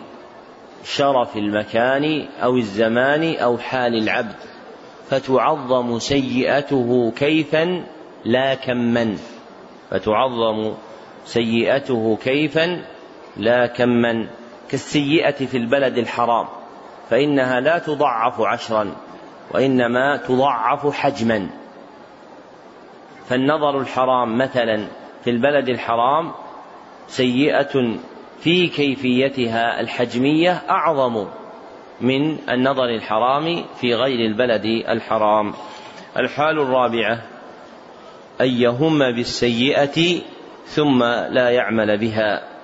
S1: شرف المكان أو الزمان أو حال العبد فتعظم سيئته كيفا لا كما فتعظم سيئته كيفا لا كما كالسيئة في البلد الحرام. فإنها لا تضعف عشرا وإنما تضعف حجما. فالنظر الحرام مثلا في البلد الحرام سيئة في كيفيتها الحجمية أعظم من النظر الحرام في غير البلد الحرام. الحال الرابعة أن يهم بالسيئة ثم لا يعمل بها.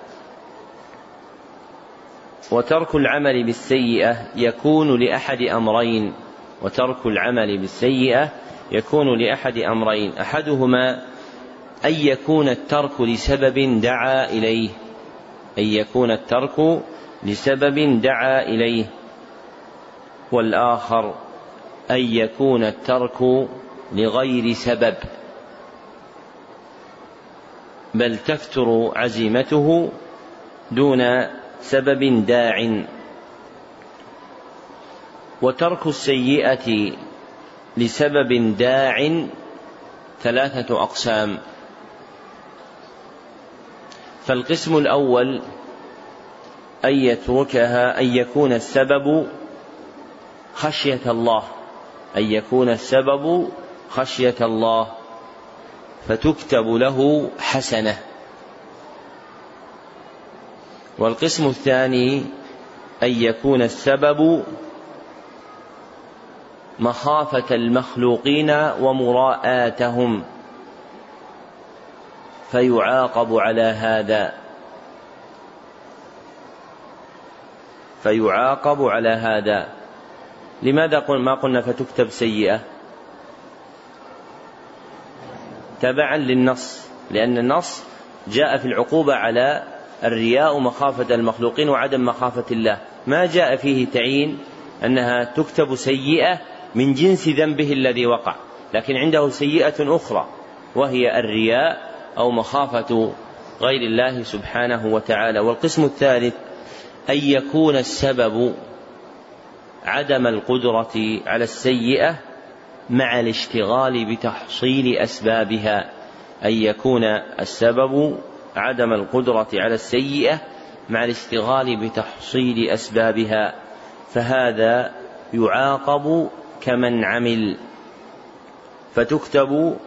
S1: وترك العمل بالسيئة يكون لأحد أمرين وترك العمل بالسيئة يكون لأحد أمرين. أحدهما أن يكون الترك لسبب دعا إليه أن يكون الترك لسبب دعا إليه. والآخر أن يكون الترك لغير سبب. بل تفتر عزيمته دون سبب داع. وترك السيئة لسبب داع ثلاثة أقسام. فالقسم الأول أن يتركها أن يكون السبب خشية الله. أن يكون السبب خشية الله. فتكتب له حسنة. والقسم الثاني أن يكون السبب مخافة المخلوقين ومراءاتهم فيعاقب على هذا. فيعاقب على هذا. لماذا قل ما قلنا فتكتب سيئة؟ تبعا للنص لأن النص جاء في العقوبة على الرياء مخافة المخلوقين وعدم مخافة الله. ما جاء فيه تعيين أنها تكتب سيئة من جنس ذنبه الذي وقع لكن عنده سيئة أخرى وهي الرياء أو مخافة غير الله سبحانه وتعالى. والقسم الثالث أن يكون السبب عدم القدرة على السيئة مع الاشتغال بتحصيل أسبابها. أن يكون السبب عدم القدرة على السيئة مع الاشتغال بتحصيل أسبابها فهذا يعاقب كمن عمل فتكتب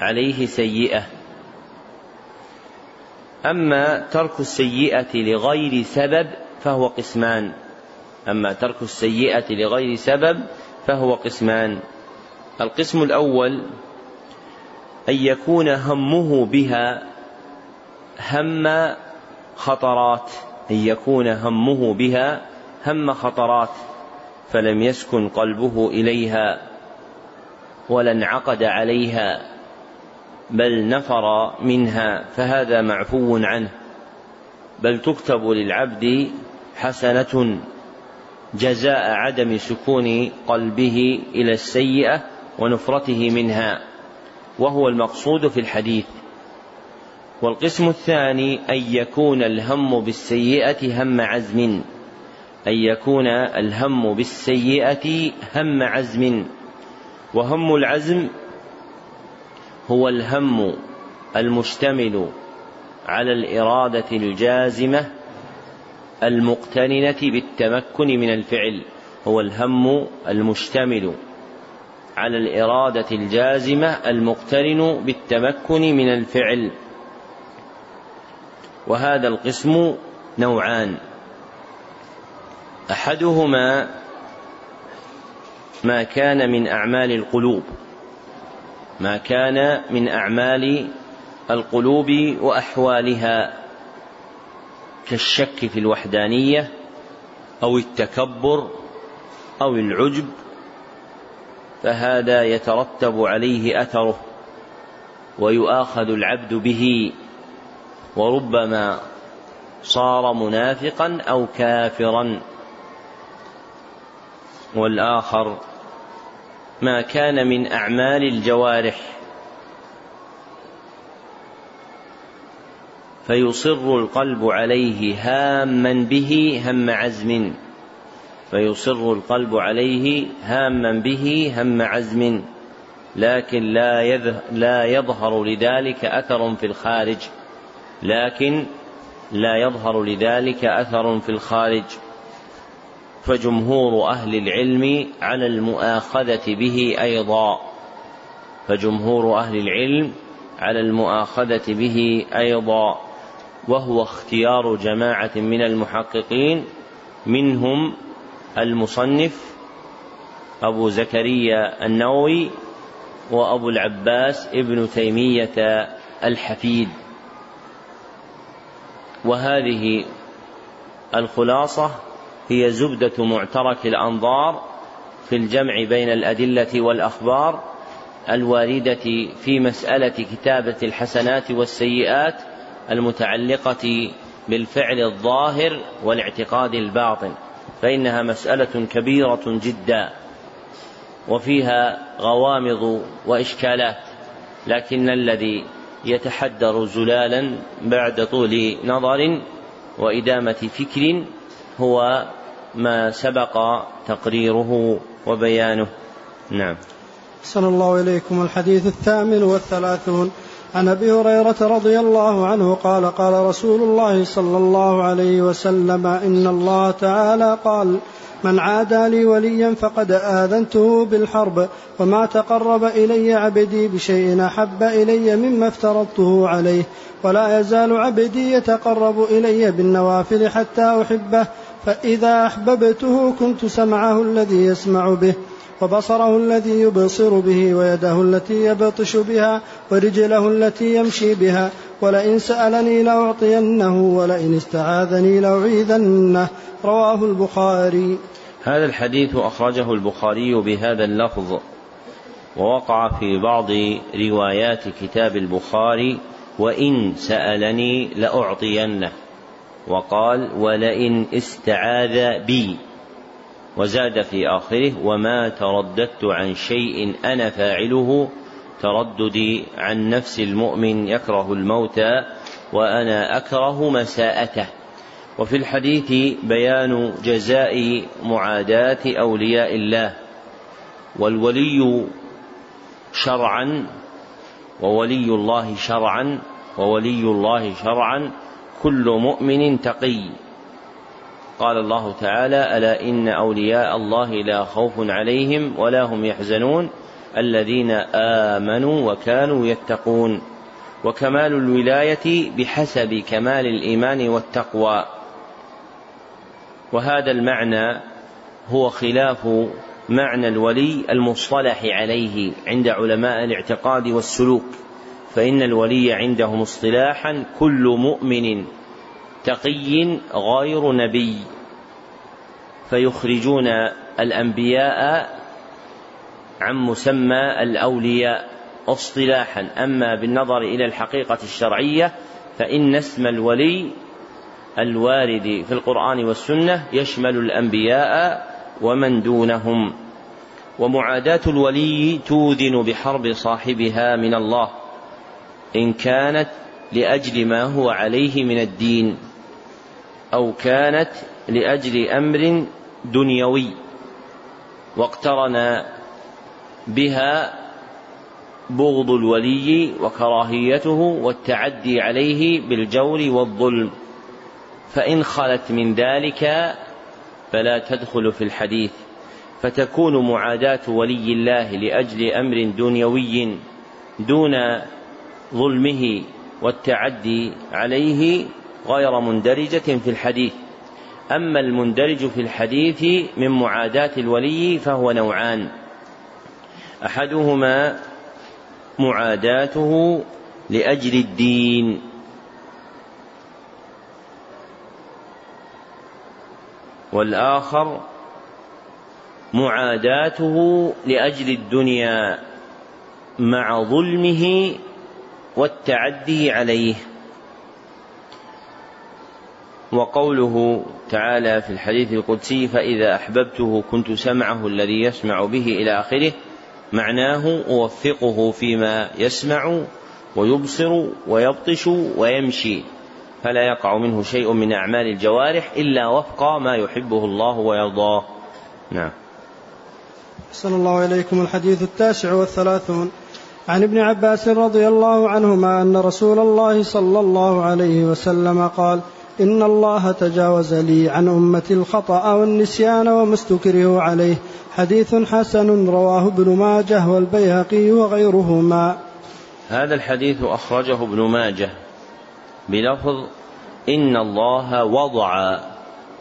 S1: عليه سيئة. أما ترك السيئة لغير سبب فهو قسمان. أما ترك السيئة لغير سبب فهو قسمان. القسم الأول أن يكون همه بها هم خطرات أن يكون همه بها هم خطرات فلم يسكن قلبه إليها ولا انعقد عليها بل نفر منها فهذا معفو عنه. بل تكتب للعبد حسنة جزاء عدم سكون قلبه إلى السيئة ونفرته منها. وهو المقصود في الحديث. والقسم الثاني أن يكون الهم بالسيئة هم عزم. أن يكون الهم بالسيئة هم عزم. وهم العزم هو الهم المشتمل على الإرادة الجازمة المقترنة بالتمكن من الفعل. هو الهم المشتمل على الإرادة الجازمة المقترن بالتمكن من الفعل. وهذا القسم نوعان. أحدهما ما كان من أعمال القلوب. ما كان من أعمال القلوب وأحوالها. كالشك في الوحدانية أو التكبر أو العجب. فهذا يترتب عليه أثره ويؤاخذ العبد به. وربما صار منافقا أو كافرا. والآخر ما كان من أعمال الجوارح فيصر القلب عليه هاما به هم عزم فيصر القلب عليه هاما به هم عزم. لكن لا لا يظهر لذلك أثر في الخارج. لكن لا يظهر لذلك أثر في الخارج فجمهور أهل العلم على المؤاخذة به أيضا فجمهور أهل العلم على المؤاخذة به أيضا وهو اختيار جماعة من المحققين منهم المصنف أبو زكريا النووي وأبو العباس ابن تيمية الحفيد. وهذه الخلاصة هي زبدة معترك الأنظار في الجمع بين الأدلة والأخبار الواردة في مسألة كتابة الحسنات والسيئات المتعلقة بالفعل الظاهر والاعتقاد الباطن فإنها مسألة كبيرة جدا وفيها غوامض وإشكالات لكن الذي يتحدر زلالا بعد طول نظر وإدامة فكر هو ما سبق تقريره وبيانه. نعم.
S2: صلى الله إليكم. الحديث الثامن والثلاثون. عن أبي هريرة رضي الله عنه قال قال رسول الله صلى الله عليه وسلم إن الله تعالى قال من عادى لي وليا فقد آذنته بالحرب وما تقرب إلي عبدي بشيء أحب إلي مما افترضته عليه ولا يزال عبدي يتقرب إلي بالنوافل حتى أحبه فإذا أحببته كنت سمعه الذي يسمع به وبصره الذي يبصر به ويده التي يبطش بها ورجله التي يمشي بها ولئن سألني لأعطينه ولئن استعاذني لأعيذنه رواه البخاري.
S1: هذا الحديث أخرجه البخاري بهذا اللفظ ووقع في بعض روايات كتاب البخاري وإن سألني لأعطينه وقال ولئن استعاذ بي وزاد في آخره وما ترددت عن شيء أنا فاعله ترددي عن نفس المؤمن يكره الموت وأنا أكره مساءته وفي الحديث بيان جزاء معاداة أولياء الله والولي شرعا وولي الله شرعا وولي الله شرعا كل مؤمن تقي. قال الله تعالى ألا إن أولياء الله لا خوف عليهم ولا هم يحزنون الذين آمنوا وكانوا يتقون. وكمال الولاية بحسب كمال الإيمان والتقوى. وهذا المعنى هو خلاف معنى الولي المصطلح عليه عند علماء الاعتقاد والسلوك فإن الولي عندهم اصطلاحا كل مؤمن تقي غير نبي فيخرجون الأنبياء عن مسمى الأولياء اصطلاحا. أما بالنظر إلى الحقيقة الشرعية فإن اسم الولي الوارد في القرآن والسنة يشمل الأنبياء ومن دونهم. ومعاداة الولي توذن بحرب صاحبها من الله إن كانت لأجل ما هو عليه من الدين أو كانت لأجل أمر دنيوي واقترن بها بغض الولي وكراهيته والتعدي عليه بالجور والظلم. فإن خلت من ذلك فلا تدخل في الحديث فتكون معاداة ولي الله لأجل أمر دنيوي دون ظلمه والتعدي عليه غير مندرجة في الحديث. أما المندرج في الحديث من معاداة الولي فهو نوعان. أحدهما معاداته لأجل الدين. والآخر معاداته لأجل الدنيا مع ظلمه والتعدي عليه. وقوله تعالى في الحديث القدسي فإذا أحببته كنت سمعه الذي يسمع به إلى آخره معناه أوفقه فيما يسمع ويبصر ويبطش ويمشي. فلا يقع منه شيء من أعمال الجوارح إلا وفق ما يحبه الله ويرضاه. نعم.
S2: صلى الله إليكم الحديث التاسع والثلاثون. عن ابن عباس رضي الله عنهما أن رسول الله صلى الله عليه وسلم قال إن الله تجاوز لي عن أمتي الخطأ والنسيان وما استكره عليه. حديث حسن رواه ابن ماجه والبيهقي وغيرهما.
S1: هذا الحديث أخرجه ابن ماجه. بلفظ إن الله وضع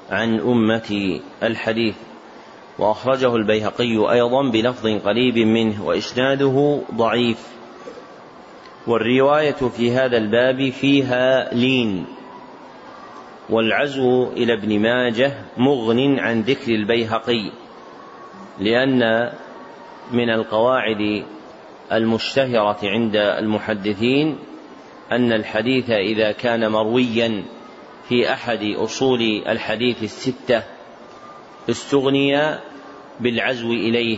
S1: عن أمتي الحديث. وأخرجه البيهقي أيضا بلفظ قريب منه وإسناده ضعيف. والرواية في هذا الباب فيها لين. والعزو إلى ابن ماجه مغن عن ذكر البيهقي لأن من القواعد المشتهرة عند المحدثين أن الحديث إذا كان مرويا في أحد أصول الحديث الستة استغني بالعزو إليه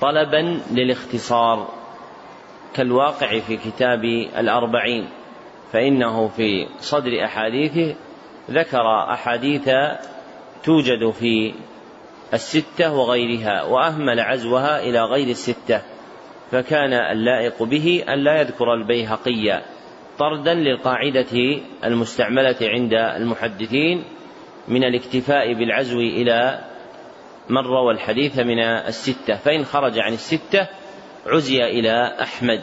S1: طلبا للاختصار كالواقع في كتاب الأربعين فإنه في صدر أحاديثه ذكر أحاديث توجد في الستة وغيرها وأهمل عزوها إلى غير الستة فكان اللائق به أن لا يذكر البيهقي طردا للقاعدة المستعملة عند المحدثين من الاكتفاء بالعزو إلى من روى الحديث من الستة. فإن خرج عن الستة عزي إلى أحمد.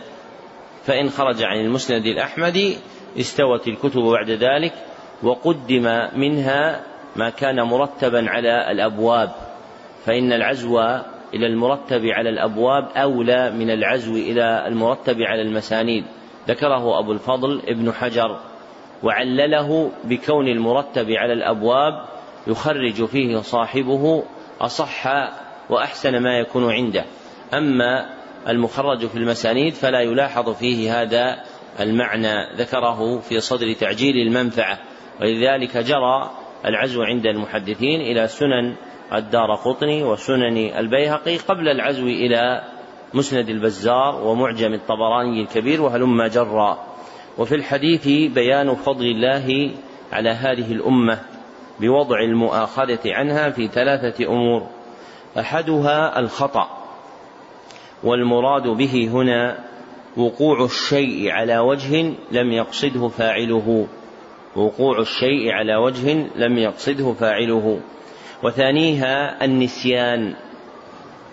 S1: فإن خرج عن المسند الأحمدي استوت الكتب بعد ذلك وقدم منها ما كان مرتبا على الأبواب. فإن العزو إلى المرتب على الأبواب أولى من العزو إلى المرتب على المسانيد. ذكره أبو الفضل ابن حجر وعلله بكون المرتب على الأبواب يخرج فيه صاحبه أصح وأحسن ما يكون عنده. أما المخرج في المسانيد فلا يلاحظ فيه هذا المعنى ذكره في صدر تعجيل المنفعة. ولذلك جرى العزو عند المحدثين إلى سنن الدار قطني وسنن البيهقي قبل العزو إلى مسند البزار ومعجم الطبراني الكبير وهلم جرا وفي الحديث بيان فضل الله على هذه الأمة بوضع المؤاخذة عنها في ثلاثة أمور. أحدها الخطأ والمراد به هنا وقوع الشيء على وجه لم يقصده فاعله. وقوع الشيء على وجه لم يقصده فاعله. وثانيها النسيان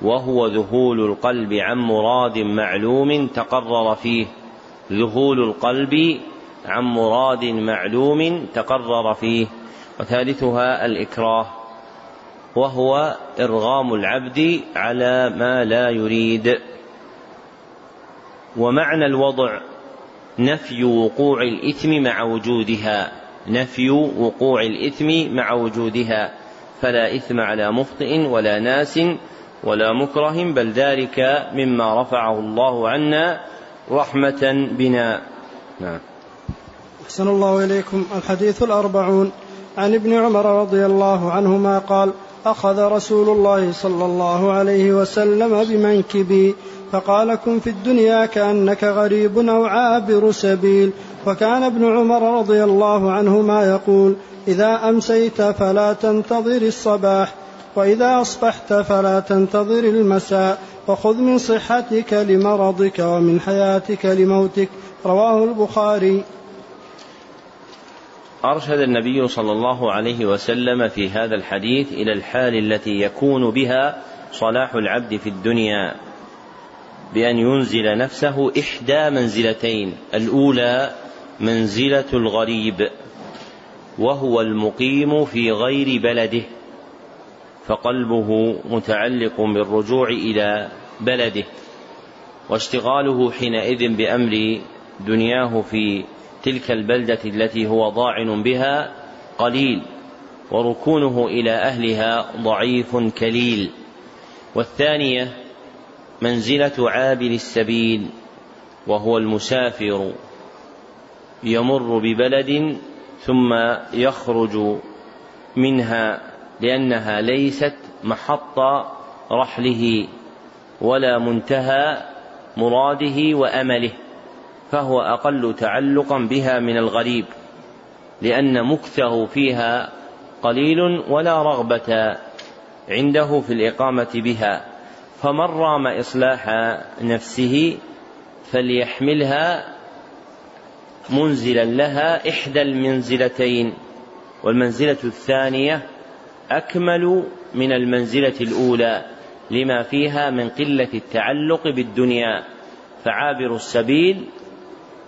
S1: وهو ذهول القلب عن مراد معلوم تقرر فيه. ذهول القلب عن مراد معلوم تقرر فيه. وثالثها الإكراه وهو إرغام العبد على ما لا يريد. ومعنى الوضع نفي وقوع الإثم مع وجودها. نفي وقوع الإثم مع وجودها. فلا إثم على مخطئ ولا ناس ولا مكره بل ذلك مما رفعه الله عنا رحمة بنا. نعم.
S2: أحسن الله إليكم. الحديث الأربعون. عن ابن عمر رضي الله عنهما قال أخذ رسول الله صلى الله عليه وسلم بمنكبي فقال كن في الدنيا كأنك غريب أو عابر سبيل. وكان ابن عمر رضي الله عنهما يقول إذا أمسيت فلا تنتظر الصباح. وإذا أصبحت فلا تنتظر المساء وخذ من صحتك لمرضك ومن حياتك لموتك. رواه البخاري.
S1: أرشد النبي صلى الله عليه وسلم في هذا الحديث إلى الحال التي يكون بها صلاح العبد في الدنيا بأن ينزل نفسه إحدى منزلتين الأولى منزلة الغريب وهو المقيم في غير بلده. فقلبه متعلق بالرجوع إلى بلده واشتغاله حينئذ بأمر دنياه في تلك البلدة التي هو ضاعن بها قليل وركونه إلى أهلها ضعيف كليل. والثانية منزلة عابر السبيل وهو المسافر يمر ببلد ثم يخرج منها لأنها ليست محط رحله ولا منتهى مراده وأمله فهو أقل تعلقا بها من الغريب لأن مكثه فيها قليل ولا رغبة عنده في الإقامة بها فمن رام إصلاح نفسه فليحملها منزلا لها إحدى المنزلتين والمنزلة الثانية أكمل من المنزلة الأولى لما فيها من قلة التعلق بالدنيا. فعابر السبيل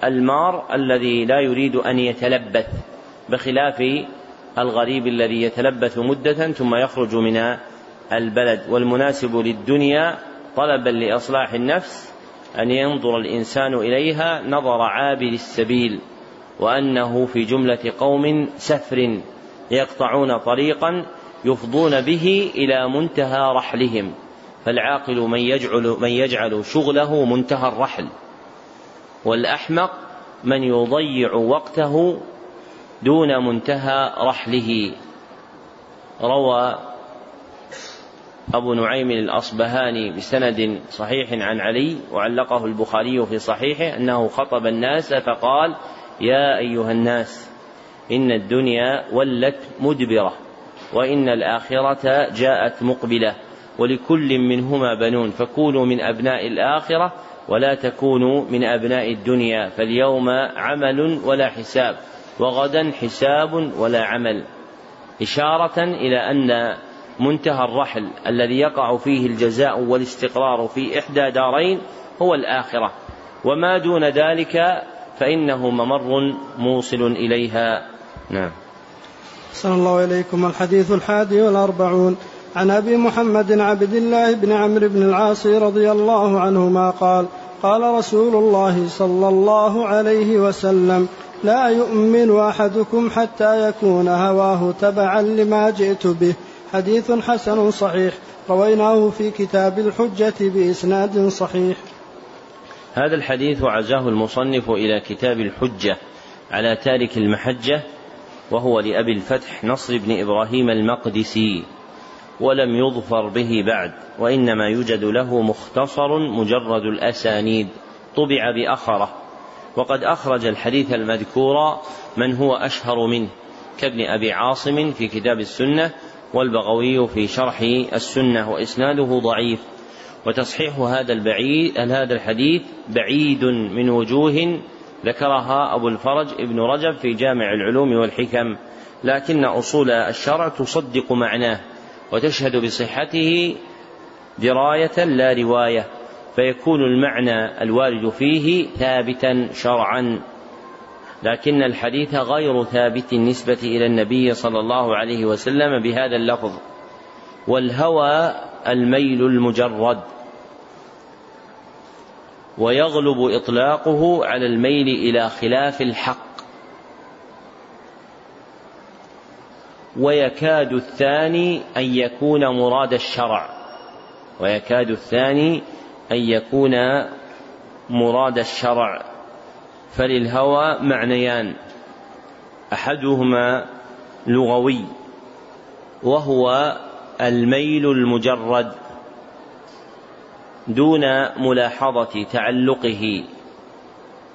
S1: المار الذي لا يريد أن يتلبث بخلاف الغريب الذي يتلبث مدة ثم يخرج من البلد. والمناسب للدنيا طلبا لإصلاح النفس أن ينظر الإنسان إليها نظر عابر السبيل وأنه في جملة قوم سفر يقطعون طريقا يفضون به إلى منتهى رحلهم فالعاقل من يجعل من يجعل شغله منتهى الرحل. والأحمق من يضيع وقته دون منتهى رحله. روى أبو نعيم الأصبهاني بسند صحيح عن علي وعلقه البخاري في صحيحه أنه خطب الناس فقال يا أيها الناس إن الدنيا ولت مدبرة. وإن الآخرة جاءت مقبلة ولكل منهما بنون فكونوا من أبناء الآخرة ولا تكونوا من أبناء الدنيا فاليوم عمل ولا حساب وغدا حساب ولا عمل. إشارة إلى أن منتهى الرحل الذي يقع فيه الجزاء والاستقرار في إحدى دارين هو الآخرة. وما دون ذلك فإنه ممر موصل إليها. نعم.
S2: صلى الله إليكم. الحديث الحادي والأربعون. عن أبي محمد عبد الله بن عمرو بن العاص رضي الله عنهما قال قال رسول الله صلى الله عليه وسلم لا يؤمن أحدكم حتى يكون هواه تبعا لما جئت به. حديث حسن صحيح. رويناه في كتاب الحجة بإسناد صحيح.
S1: هذا الحديث عزاه المصنف إلى كتاب الحجة على تارك المحجة وهو لأبي الفتح نصر بن إبراهيم المقدسي ولم يظفر به بعد وإنما يوجد له مختصر مجرد الأسانيد طبع بأخره. وقد أخرج الحديث المذكور من هو أشهر منه كابن أبي عاصم في كتاب السنة والبغوي في شرح السنة وإسناده ضعيف. وتصحيح هذا البعيد هذا الحديث بعيد من وجوه ذكرها أبو الفرج ابن رجب في جامع العلوم والحكم لكن أصول الشرع تصدق معناه وتشهد بصحته دراية لا رواية فيكون المعنى الوارد فيه ثابتا شرعا. لكن الحديث غير ثابت نسبة إلى النبي صلى الله عليه وسلم بهذا اللفظ والهوى الميل المجرد. ويغلب إطلاقه على الميل إلى خلاف الحق. ويكاد الثاني أن يكون مراد الشرع. ويكاد الثاني أن يكون مراد الشرع. فللهوى معنيان. أحدهما لغوي وهو الميل المجرد. دون ملاحظة تعلقه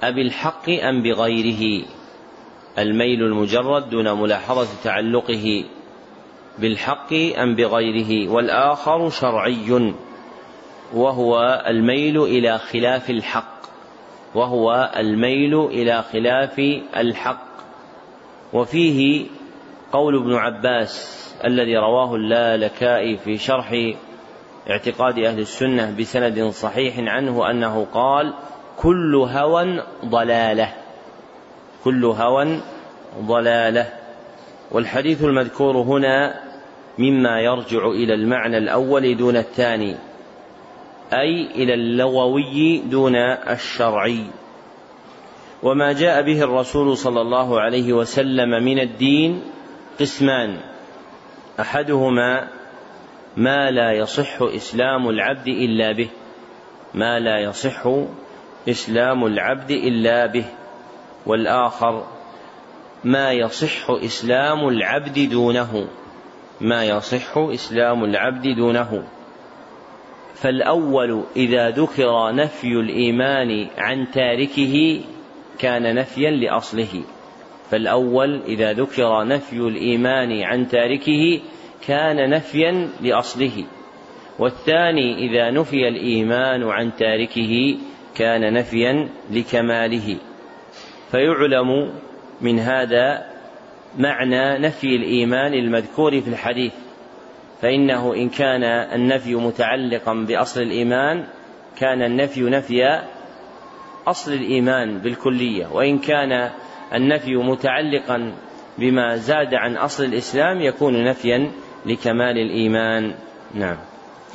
S1: أبي الحق أم بغيره؟ الميل المجرد دون ملاحظة تعلقه بالحق أم بغيره؟ والآخر شرعي وهو الميل إلى خلاف الحق وهو الميل إلى خلاف الحق. وفيه قول ابن عباس الذي رواه اللالكائي في شرح اعتقاد أهل السنة بسند صحيح عنه أنه قال كل هوى ضلالة. كل هوى ضلالة. والحديث المذكور هنا مما يرجع إلى المعنى الأول دون الثاني أي إلى اللغوي دون الشرعي. وما جاء به الرسول صلى الله عليه وسلم من الدين قسمان أحدهما ما لا يصح إسلام العبد إلا به. ما لا يصح إسلام العبد إلا به. والآخر ما يصح إسلام العبد دونه. ما يصح إسلام العبد دونه. فالأول إذا ذكر نفي الإيمان عن تاركه كان نفيا لأصله. فالأول إذا ذكر نفي الإيمان عن تاركه كان نفيا لأصله. والثاني إذا نفي الإيمان عن تاركه كان نفيا لكماله. فيعلم من هذا معنى نفي الإيمان المذكور في الحديث. فإنه إن كان النفي متعلقا بأصل الإيمان كان النفي نفي أصل الإيمان بالكلية. وإن كان النفي متعلقا بما زاد عن أصل الإسلام يكون نفيا لكمال الإيمان. نعم.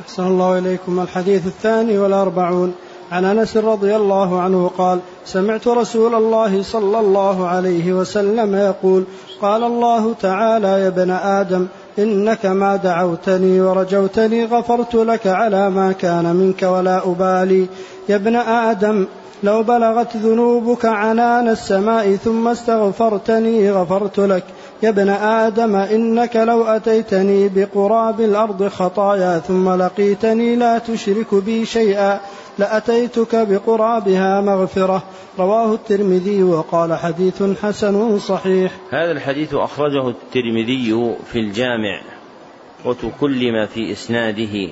S2: أحسن الله إليكم. الحديث الثاني والأربعون. عن أنس رضي الله عنه قال سمعت رسول الله صلى الله عليه وسلم يقول قال الله تعالى يا ابن آدم إنك ما دعوتني ورجوتني غفرت لك على ما كان منك ولا أبالي. يا ابن آدم لو بلغت ذنوبك عنان السماء ثم استغفرتني غفرت لك. يا ابن آدم إنك لو أتيتني بقراب الأرض خطايا ثم لقيتني لا تشرك بي شيئا لأتيتك بقرابها مغفرة. رواه الترمذي وقال حديث حسن صحيح.
S1: هذا الحديث أخرجه الترمذي في الجامع وتكلم في إسناده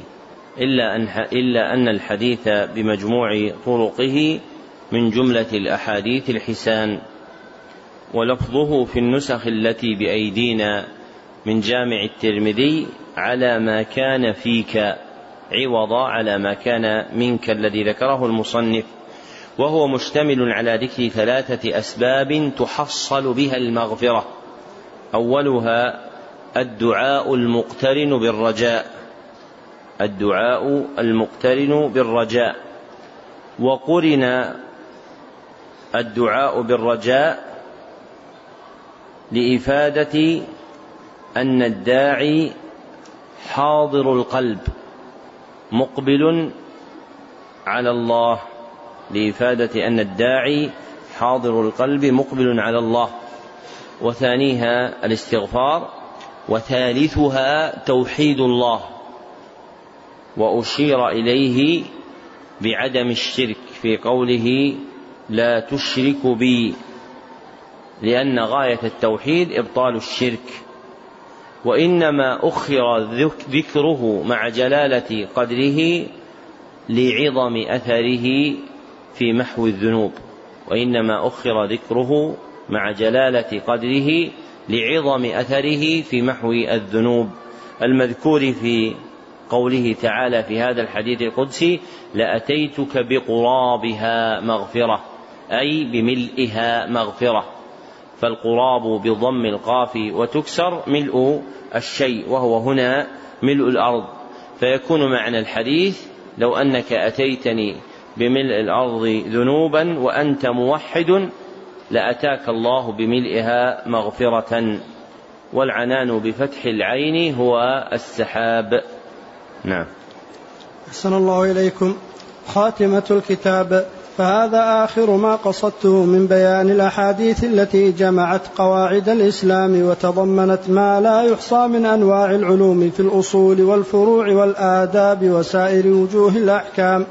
S1: إلا أن, إلا أن الحديث بمجموع طرقه من جملة الأحاديث الحسان. ولفظه في النسخ التي بأيدينا من جامع الترمذي على ما كان فيك عوض على ما كان منك الذي ذكره المصنف. وهو مشتمل على ذكر ثلاثة أسباب تحصل بها المغفرة. أولها الدعاء المقترن بالرجاء. الدعاء المقترن بالرجاء. وقرن الدعاء بالرجاء لإفادة أن الداعي حاضر القلب مقبل على الله. لإفادة أن الداعي حاضر القلب مقبل على الله. وثانيها الاستغفار وثالثها توحيد الله. وأشير إليه بعدم الشرك في قوله لا تشرك بي. لأن غاية التوحيد إبطال الشرك وإنما أخر ذكره مع جلالة قدره لعظم أثره في محو الذنوب وإنما أخر ذكره مع جلالة قدره لعظم أثره في محو الذنوب. المذكور في قوله تعالى في هذا الحديث القدسي لأتيتك بقرابها مغفرة أي بملئها مغفرة. فالقراب بضم القاف وتكسر ملء الشيء وهو هنا ملء الأرض. فيكون معنى الحديث لو أنك أتيتني بملء الأرض ذنوبا وأنت موحد لأتاك الله بملئها مغفرة. والعنان بفتح العين هو السحاب. نعم.
S2: أحسن الله إليكم. خاتمة الكتاب. فهذا آخر ما قصدته من بيان الأحاديث التي جمعت قواعد الإسلام وتضمنت ما لا يحصى من أنواع العلوم في الأصول والفروع والآداب وسائر وجوه الأحكام.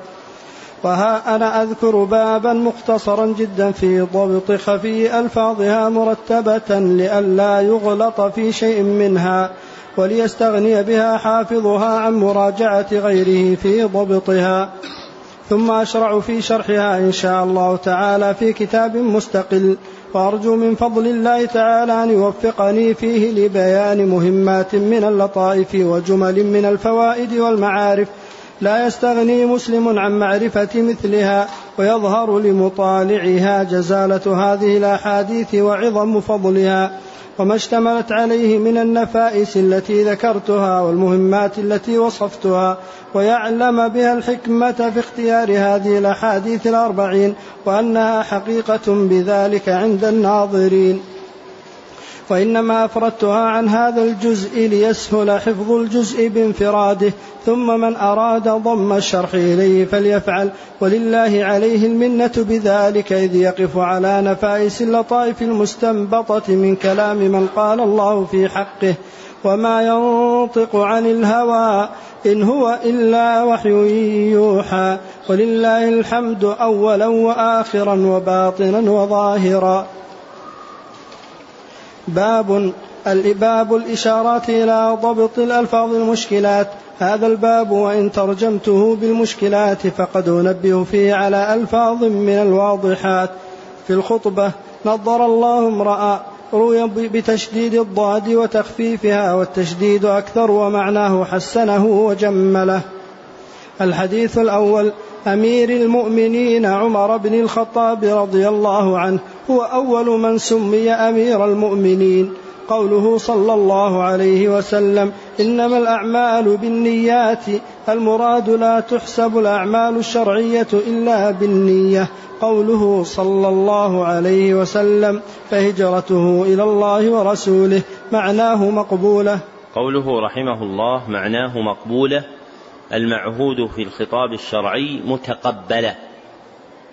S2: وها أنا أذكر بابا مختصرا جدا في ضبط خفي ألفاظها مرتبة لئلا يغلط في شيء منها وليستغني بها حافظها عن مراجعة غيره في ضبطها. ثم أشرع في شرحها إن شاء الله تعالى في كتاب مستقل. وأرجو من فضل الله تعالى أن يوفقني فيه لبيان مهمات من اللطائف وجمل من الفوائد والمعارف. لا يستغني مسلم عن معرفة مثلها ويظهر لمطالعها جزالة هذه الأحاديث وعظم فضلها. وما اشتملت عليه من النفائس التي ذكرتها والمهمات التي وصفتها ويعلم بها الحكمة في اختيار هذه الأحاديث الأربعين وأنها حقيقة بذلك عند الناظرين. وإنما أفردتها عن هذا الجزء ليسهل حفظ الجزء بانفراده ثم من أراد ضم الشرح إليه فليفعل. ولله عليه المنة بذلك إذ يقف على نفائس اللطائف المستنبطة من كلام من قال الله في حقه. وما ينطق عن الهوى إن هو إلا وحي يوحى. ولله الحمد أولا وآخرا وباطنا وظاهرا. باب الباب الإشارات إلى ضبط الألفاظ المشكلات. هذا الباب وإن ترجمته بالمشكلات فقد أنبه فيه على ألفاظ من الواضحات. في الخطبة نظر الله امرأ روي بتشديد الضاد وتخفيفها والتشديد أكثر ومعناه حسنه وجمله. الحديث الأول أمير المؤمنين عمر بن الخطاب رضي الله عنه هو أول من سمي أمير المؤمنين. قوله صلى الله عليه وسلم إنما الأعمال بالنيات المراد لا تحسب الأعمال الشرعية إلا بالنية. قوله صلى الله عليه وسلم فهجرته إلى الله ورسوله معناه مقبولة.
S1: قوله رحمه الله معناه مقبولة. المعهود في الخطاب الشرعي متقبلة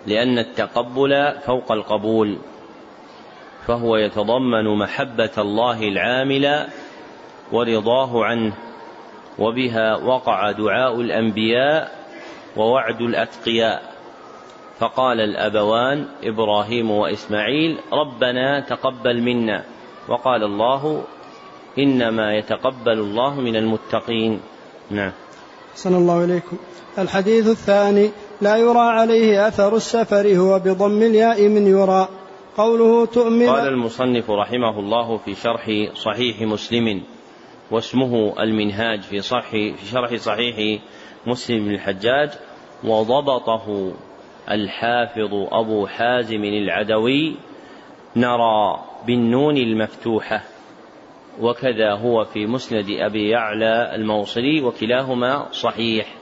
S1: لأن التقبل فوق القبول فهو يتضمن محبة الله العاملة ورضاه عنه وبها وقع دعاء الأنبياء ووعد الأتقياء. فقال الأبوان إبراهيم وإسماعيل ربنا تقبل منا وقال الله إنما يتقبل الله من المتقين نعم.
S2: صلى الله إليكم. الحديث الثاني لا يرى عليه أثر السفر هو بضم الياء من يرى. قوله تؤمن
S1: قال المصنف رحمه الله في شرح صحيح مسلم واسمه المنهاج في صح في شرح صحيح مسلم بن الحجاج وضبطه الحافظ أبو حازم العدوي نرى بالنون المفتوحة. وكذا هو في مسند أبي يعلى الموصلي وكلاهما صحيح.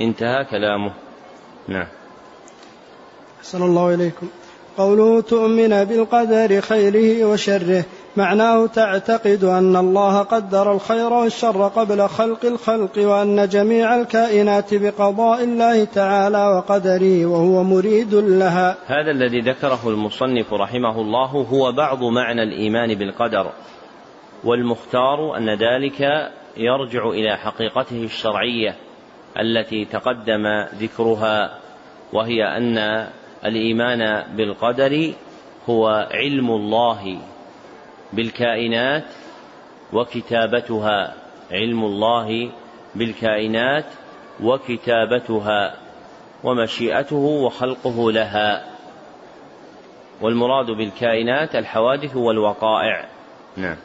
S1: انتهى كلامه. نعم.
S2: أحسن الله إليكم. قوله تؤمن بالقدر خيره وشره. معناه تعتقد أن الله قدر الخير والشر قبل خلق الخلق وأن جميع الكائنات بقضاء الله تعالى وقدره وهو مريد لها.
S1: هذا الذي ذكره المصنف رحمه الله هو بعض معنى الإيمان بالقدر. والمختار أن ذلك يرجع إلى حقيقته الشرعية التي تقدم ذكرها وهي أن الإيمان بالقدر هو علم الله بالكائنات وكتابتها علم الله بالكائنات وكتابتها ومشيئته وخلقه لها. والمراد بالكائنات الحوادث والوقائع. نعم.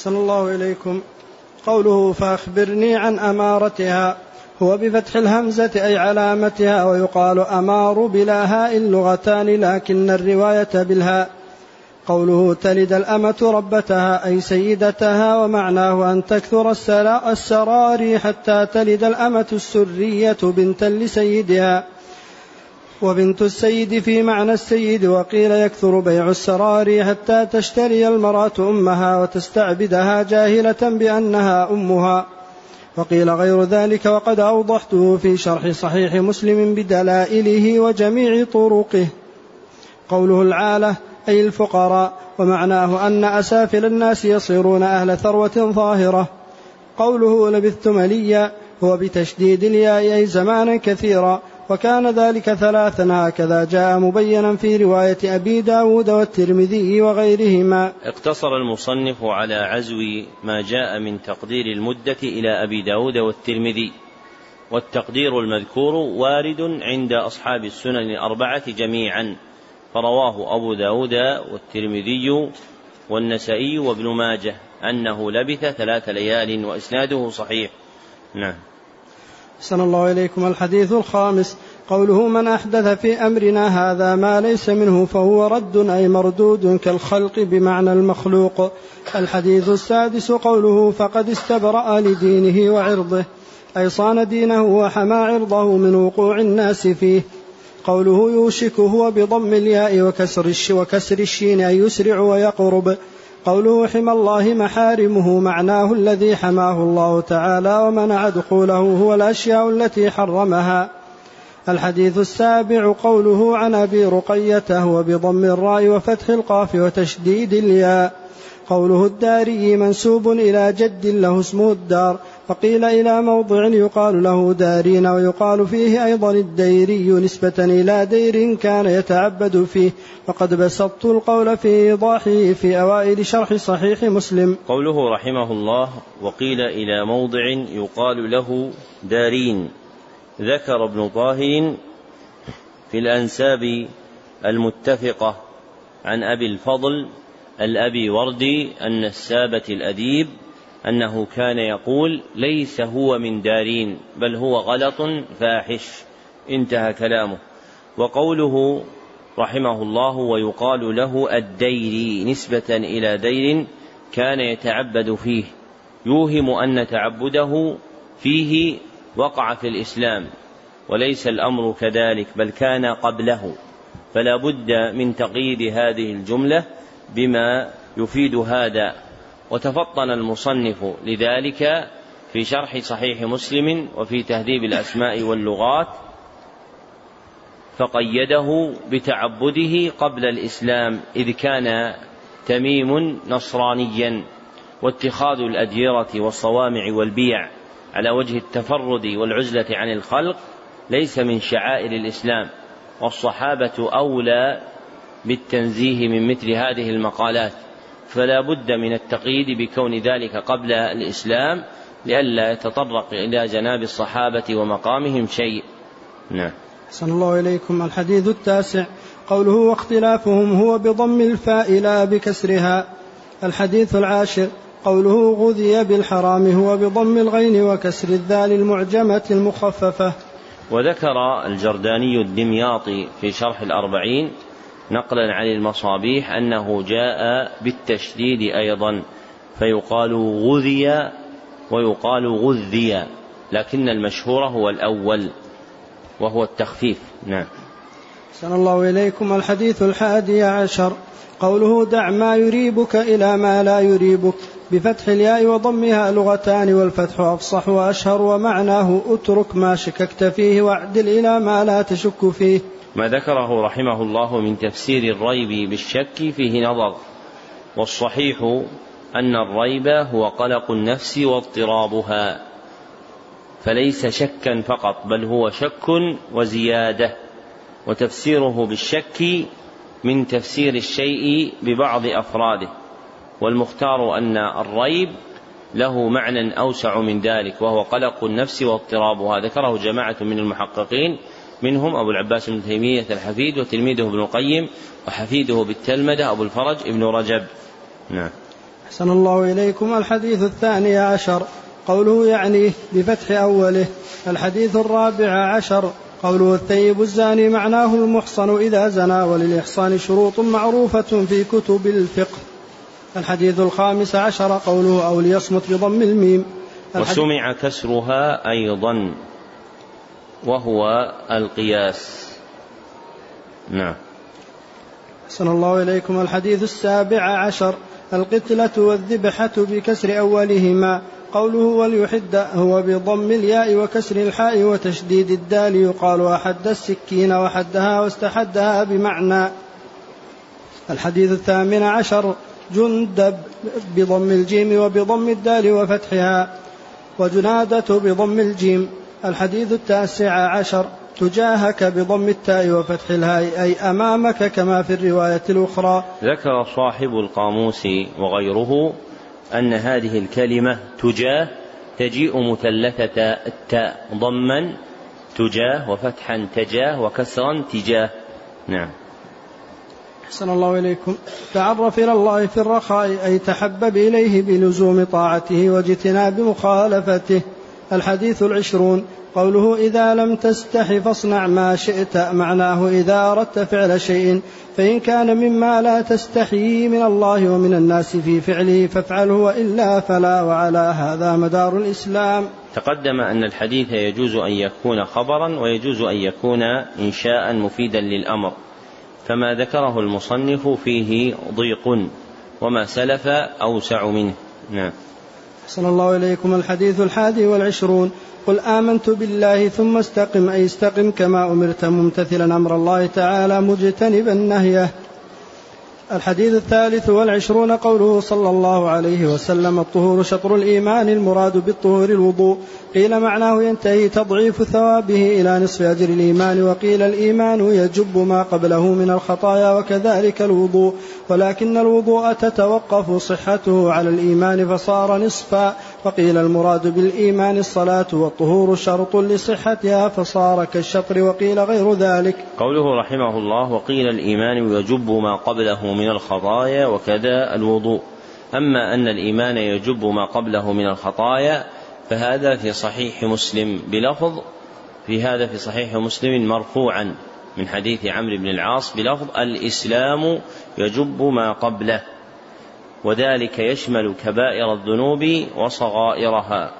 S2: أحسن الله إليكم. قوله فأخبرني عن أمارتها. هو بفتح الهمزة أي علامتها ويقال أمار بلا هاء اللغتان لكن الرواية بالهاء. قوله تلد الأمة ربتها أي سيدتها ومعناه أن تكثر السراري حتى تلد الأمة السرية بنتا لسيدها. وبنت السيد في معنى السيد وقيل يكثر بيع السراري حتى تشتري المرأة أمها وتستعبدها جاهلة بأنها أمها. وقيل غير ذلك وقد أوضحته في شرح صحيح مسلم بدلائله وجميع طرقه. قوله العالة أي الفقراء ومعناه أن أسافل الناس يصيرون أهل ثروة ظاهرة. قوله لبثت مليا هو بتشديد الياء أي زمانا كثيرا. وكان ذلك ثلاثا هكذا. جاء مبينا في رواية أبي داود والترمذي وغيرهما.
S1: اقتصر المصنف على عزو ما جاء من تقدير المدة إلى أبي داود والترمذي والتقدير المذكور وارد عند أصحاب السنن الأربعة جميعا فرواه أبو داود والترمذي والنسائي وابن ماجه أنه لبث ثلاث ليال وإسناده صحيح. نعم.
S2: أحسن الله إليكم الحديث الخامس. قوله من أحدث في أمرنا هذا ما ليس منه فهو رد أي مردود كالخلق بمعنى المخلوق. الحديث السادس قوله فقد استبرأ لدينه وعرضه أي صان دينه وحمى عرضه من وقوع الناس فيه. قوله يوشك هو بضم الياء وكسر الش وكسر الشين أي يسرع ويقرب. قوله حمى الله محارمه معناه الذي حماه الله تعالى ومنع دخوله هو الأشياء التي حرمها. الحديث السابع قوله عن أبي رقية هو بضم الراء وفتح القاف وتشديد الياء. قوله الداري منسوب إلى جد له اسمه الدار فقيل إلى موضع يقال له دارين ويقال فيه أيضا الديري نسبة إلى دير كان يتعبد فيه وقد بسطت القول في إيضاحه في أوائل شرح صحيح مسلم.
S1: قوله رحمه الله وقيل إلى موضع يقال له دارين. ذكر ابن طاهر في الأنساب المتفقة عن أبي الفضل الأبي وردي النسابة الأديب أنه كان يقول ليس هو من دارين بل هو غلط فاحش. انتهى كلامه. وقوله رحمه الله ويقال له الديري نسبة إلى دير كان يتعبد فيه. يوهم أن تعبده فيه وقع في الإسلام. وليس الأمر كذلك بل كان قبله. فلا بد من تقييد هذه الجملة بما يفيد هذا وتفطن المصنف لذلك في شرح صحيح مسلم وفي تهذيب الأسماء واللغات فقيده بتعبده قبل الإسلام إذ كان تميم نصرانيا واتخاذ الأديرة والصوامع والبيع على وجه التفرد والعزلة عن الخلق ليس من شعائر الإسلام والصحابة أولى بالتنزيه من مثل هذه المقالات فلا بد من التقييد بكون ذلك قبل الإسلام لئلا يتطرق إلى جناب الصحابة ومقامهم شيء. نعم.
S2: صلى الله إليكم. الحديث التاسع. قوله واختلافهم هو بضم الفاء لا بكسرها. الحديث العاشر. قوله غذي بالحرام هو بضم الغين وكسر الذال المعجمة المخففة.
S1: وذكر الجرداني الدمياطي في شرح الأربعين نقلا عن المصابيح أنه جاء بالتشديد أيضا فيقال غذي ويقال غذي لكن المشهور هو الأول وهو التخفيف. نعم.
S2: سن الله إليكم الحديث الحادي عشر. قوله دع ما يريبك إلى ما لا يريبك بفتح الياء وضمها لغتان والفتح أفصح وأشهر ومعناه اترك ما شككت فيه وأعدل إلى ما لا تشك فيه.
S1: ما ذكره رحمه الله من تفسير الريب بالشك فيه نظر والصحيح أن الريب هو قلق النفس واضطرابها فليس شكا فقط بل هو شك وزيادة وتفسيره بالشك من تفسير الشيء ببعض أفراده والمختار أن الريب له معنى أوسع من ذلك وهو قلق النفس واضطرابها. ذكره جماعة من المحققين منهم أبو العباس بن تيمية الحفيد وتلميذه ابن القيم وحفيده بالتلمذة أبو الفرج ابن رجب. نعم.
S2: أحسن الله إليكم. الحديث الثاني عشر. قوله يعني بفتح أوله. الحديث الرابع عشر. قوله الثيب الزاني معناه المحصن إذا زنى وللإحصان شروط معروفة في كتب الفقه. الحديث الخامس عشر. قوله أو ليصمت بضم الميم.
S1: وسمع كسرها أيضا. وهو القياس. نعم.
S2: أحسن الله إليكم. الحديث السابع عشر. القتلة والذبحة بكسر أولهما. قوله وليحد هو بضم الياء وكسر الحاء وتشديد الدال. يقال أحد السكين وحدها واستحدها بمعنى. الحديث الثامن عشر. جندب بضم الجيم وبضم الدال وفتحها. وجنادة بضم الجيم. الحديث التاسع عشر تجاهك بضم التاء وفتح الهاء أي أمامك كما في الرواية الأخرى.
S1: ذكر صاحب القاموس وغيره أن هذه الكلمة تجاه تجيء مثلثة التاء ضما تجاه وفتحا تجاه وكسرا تجاه. نعم.
S2: أحسن الله إليكم. تعرف إلى الله في الرخاء أي تحبب إليه بلزوم طاعته واجتناب مخالفته. الحديث العشرون. قوله إذا لم تستح فاصنع ما شئت معناه إذا أردت فعل شيء فإن كان مما لا تستحيي من الله ومن الناس في فعله فافعله وإلا فلا وعلى هذا مدار الإسلام.
S1: تقدم أن الحديث يجوز أن يكون خبرا ويجوز أن يكون إنشاء مفيدا للأمر. فما ذكره المصنف فيه ضيق وما سلف أوسع منه. نعم.
S2: أحسن الله إليكم الحديث الحادي والعشرون. قل آمنت بالله ثم استقم أي استقم كما أمرت ممتثلا أمر الله تعالى مجتنبا نهيه الحديث الثالث والعشرون قوله صلى الله عليه وسلم الطهور شطر الإيمان المراد بالطهور الوضوء. قيل معناه ينتهي تضعيف ثوابه إلى نصف أجر الإيمان وقيل الإيمان يجب ما قبله من الخطايا وكذلك الوضوء. ولكن الوضوء تتوقف صحته على الإيمان فصار نصفا. وقيل المراد بالإيمان الصلاة والطهور شرط لصحتها فصار كالشطر وقيل غير ذلك.
S1: قوله رحمه الله وقيل الإيمان يجب ما قبله من الخطايا وكذا الوضوء. أما أن الإيمان يجب ما قبله من الخطايا فهذا في صحيح مسلم بلفظ في هذا في صحيح مسلم مرفوعا من حديث عمرو بن العاص بلفظ الإسلام يجب ما قبله. وذلك يشمل كبائر الذنوب وصغائرها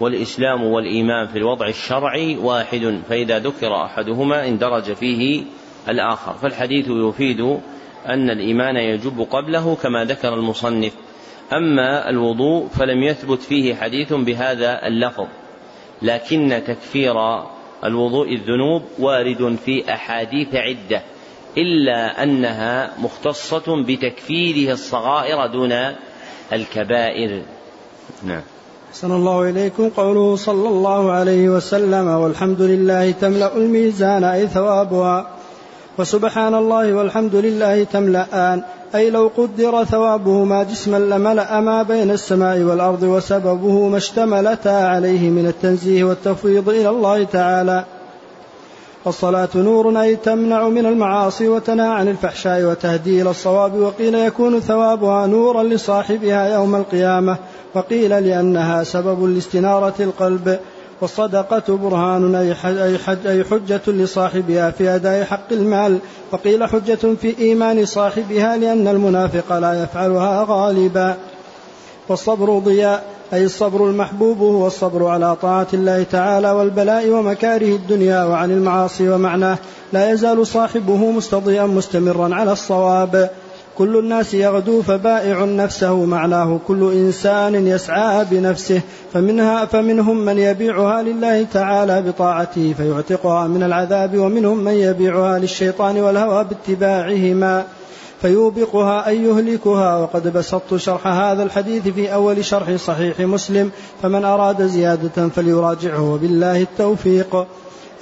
S1: والإسلام والإيمان في الوضع الشرعي واحد فإذا ذكر أحدهما اندرج فيه الآخر. فالحديث يفيد أن الإيمان يجب قبله كما ذكر المصنف. أما الوضوء فلم يثبت فيه حديث بهذا اللفظ لكن تكفير الوضوء الذنوب وارد في أحاديث عدة. إلا أنها مختصة بتكفيره الصغائر دون الكبائر. نعم.
S2: أحسن الله إليكم قوله صلى الله عليه وسلم والحمد لله تملأ الميزان أي ثوابها وسبحان الله والحمد لله تملأان أي لو قدر ثوابهما جسما لملأ ما بين السماء والأرض وسببه ما اشتملتا عليه من التنزيه والتفويض إلى الله تعالى. الصلاة نور أي تمنع من المعاصي وتنهى عن الفحشاء وتهدي إلى الصواب وقيل يكون ثوابها نورا لصاحبها يوم القيامة وقيل لأنها سبب لاستنارة القلب والصدقة برهان أي, حج أي حجة لصاحبها في أداء حق المال وقيل حجة في إيمان صاحبها لأن المنافق لا يفعلها غالبا والصبر ضياء. أي الصبر المحبوب هو الصبر على طاعة الله تعالى والبلاء ومكاره الدنيا وعن المعاصي ومعناه. لا يزال صاحبه مستضيئا مستمرا على الصواب. كل الناس يغدو فبائع نفسه معناه. كل إنسان يسعى بنفسه. فمنها فمنهم من يبيعها لله تعالى بطاعته فيعتقها من العذاب ومنهم من يبيعها للشيطان والهوى باتباعهما. فيوبقها أي يهلكها. وقد بسطت شرح هذا الحديث في أول شرح صحيح مسلم. فمن أراد زيادة فليراجعه. وبالله التوفيق.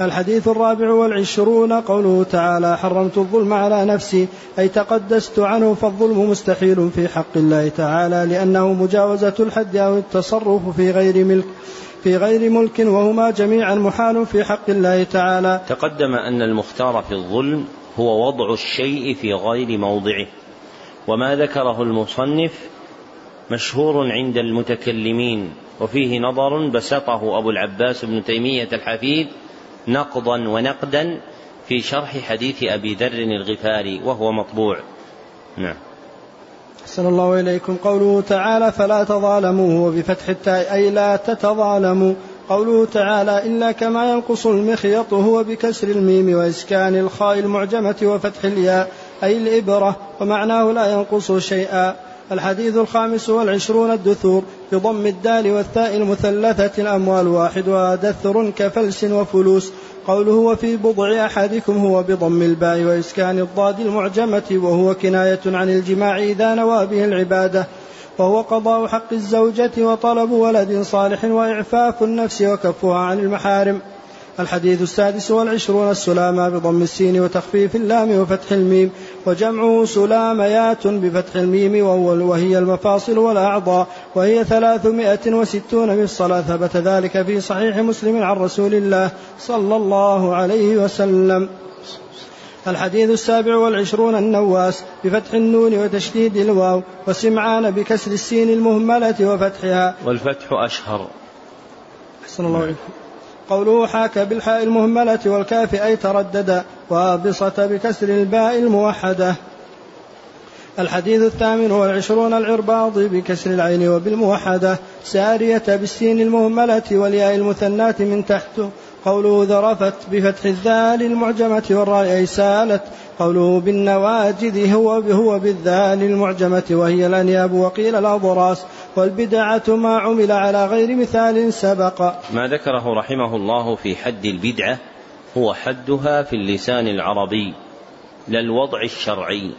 S2: الحديث الرابع والعشرون. قوله تعالى حرمت الظلم على نفسي. أي تقدست عنه فالظلم مستحيل في حق الله تعالى لأنه مجاوزة الحد أو التصرف في غير ملك في غير ملك وهما جميعا محال في حق الله تعالى.
S1: تقدم أن المختار في الظلم هو وضع الشيء في غير موضعه. وما ذكره المصنف مشهور عند المتكلمين وفيه نظر بسطه أبو العباس بن تيمية الحفيد نقضا ونقدا في شرح حديث أبي ذر الغفاري وهو مطبوع. نعم.
S2: أحسن الله إليكم. قوله تعالى فلا تظالموا وبفتح التاء أي لا تتظالموا. قوله تعالى إلا كما ينقص المخيط هو بكسر الميم وإسكان الخاء المعجمة وفتح الياء أي الإبرة ومعناه لا ينقص شيئا. الحديث الخامس والعشرون الدثور بضم الدال والثاء المثلثة الأموال واحدها دثر كفلس وفلوس. قوله وفي بضع أحدكم هو بضم الباء وإسكان الضاد المعجمة وهو كناية عن الجماع إذا نوى به العبادة. وهو قضاء حق الزوجة وطلب ولد صالح وإعفاف النفس وكفها عن المحارم. الحديث السادس والعشرون السلامة بضم السين وتخفيف اللام وفتح الميم وجمعه سلاميات بفتح الميم وهي المفاصل والأعضاء وهي ثلاثمائة وستون مفصلا ثبت ذلك في صحيح مسلم عن رسول الله صلى الله عليه وسلم. الحديث السابع والعشرون النواس بفتح النون وتشديد الواو وسمعان بكسر السين المهملة وفتحها.
S1: والفتح أشهر.
S2: أحسن الله عليكم. قوله حاك بالحاء المهملة والكاف أي تردد وابصة بكسر الباء الموحدة. الحديث الثامن والعشرون العرباض بكسر العين وبالموحدة. سارية بالسين المهملة والياء المثناة من تحت قوله ذرفت بفتح الذال المعجمة والراء أي سالت. قوله بالنواجذ هو هو بالذال المعجمة وهي الأنياب وقيل الأضراس والبدعة ما عمل على غير مثال سبق.
S1: ما ذكره رحمه الله في حد البدعة هو حدها في اللسان العربي لا الوضع الشرعي.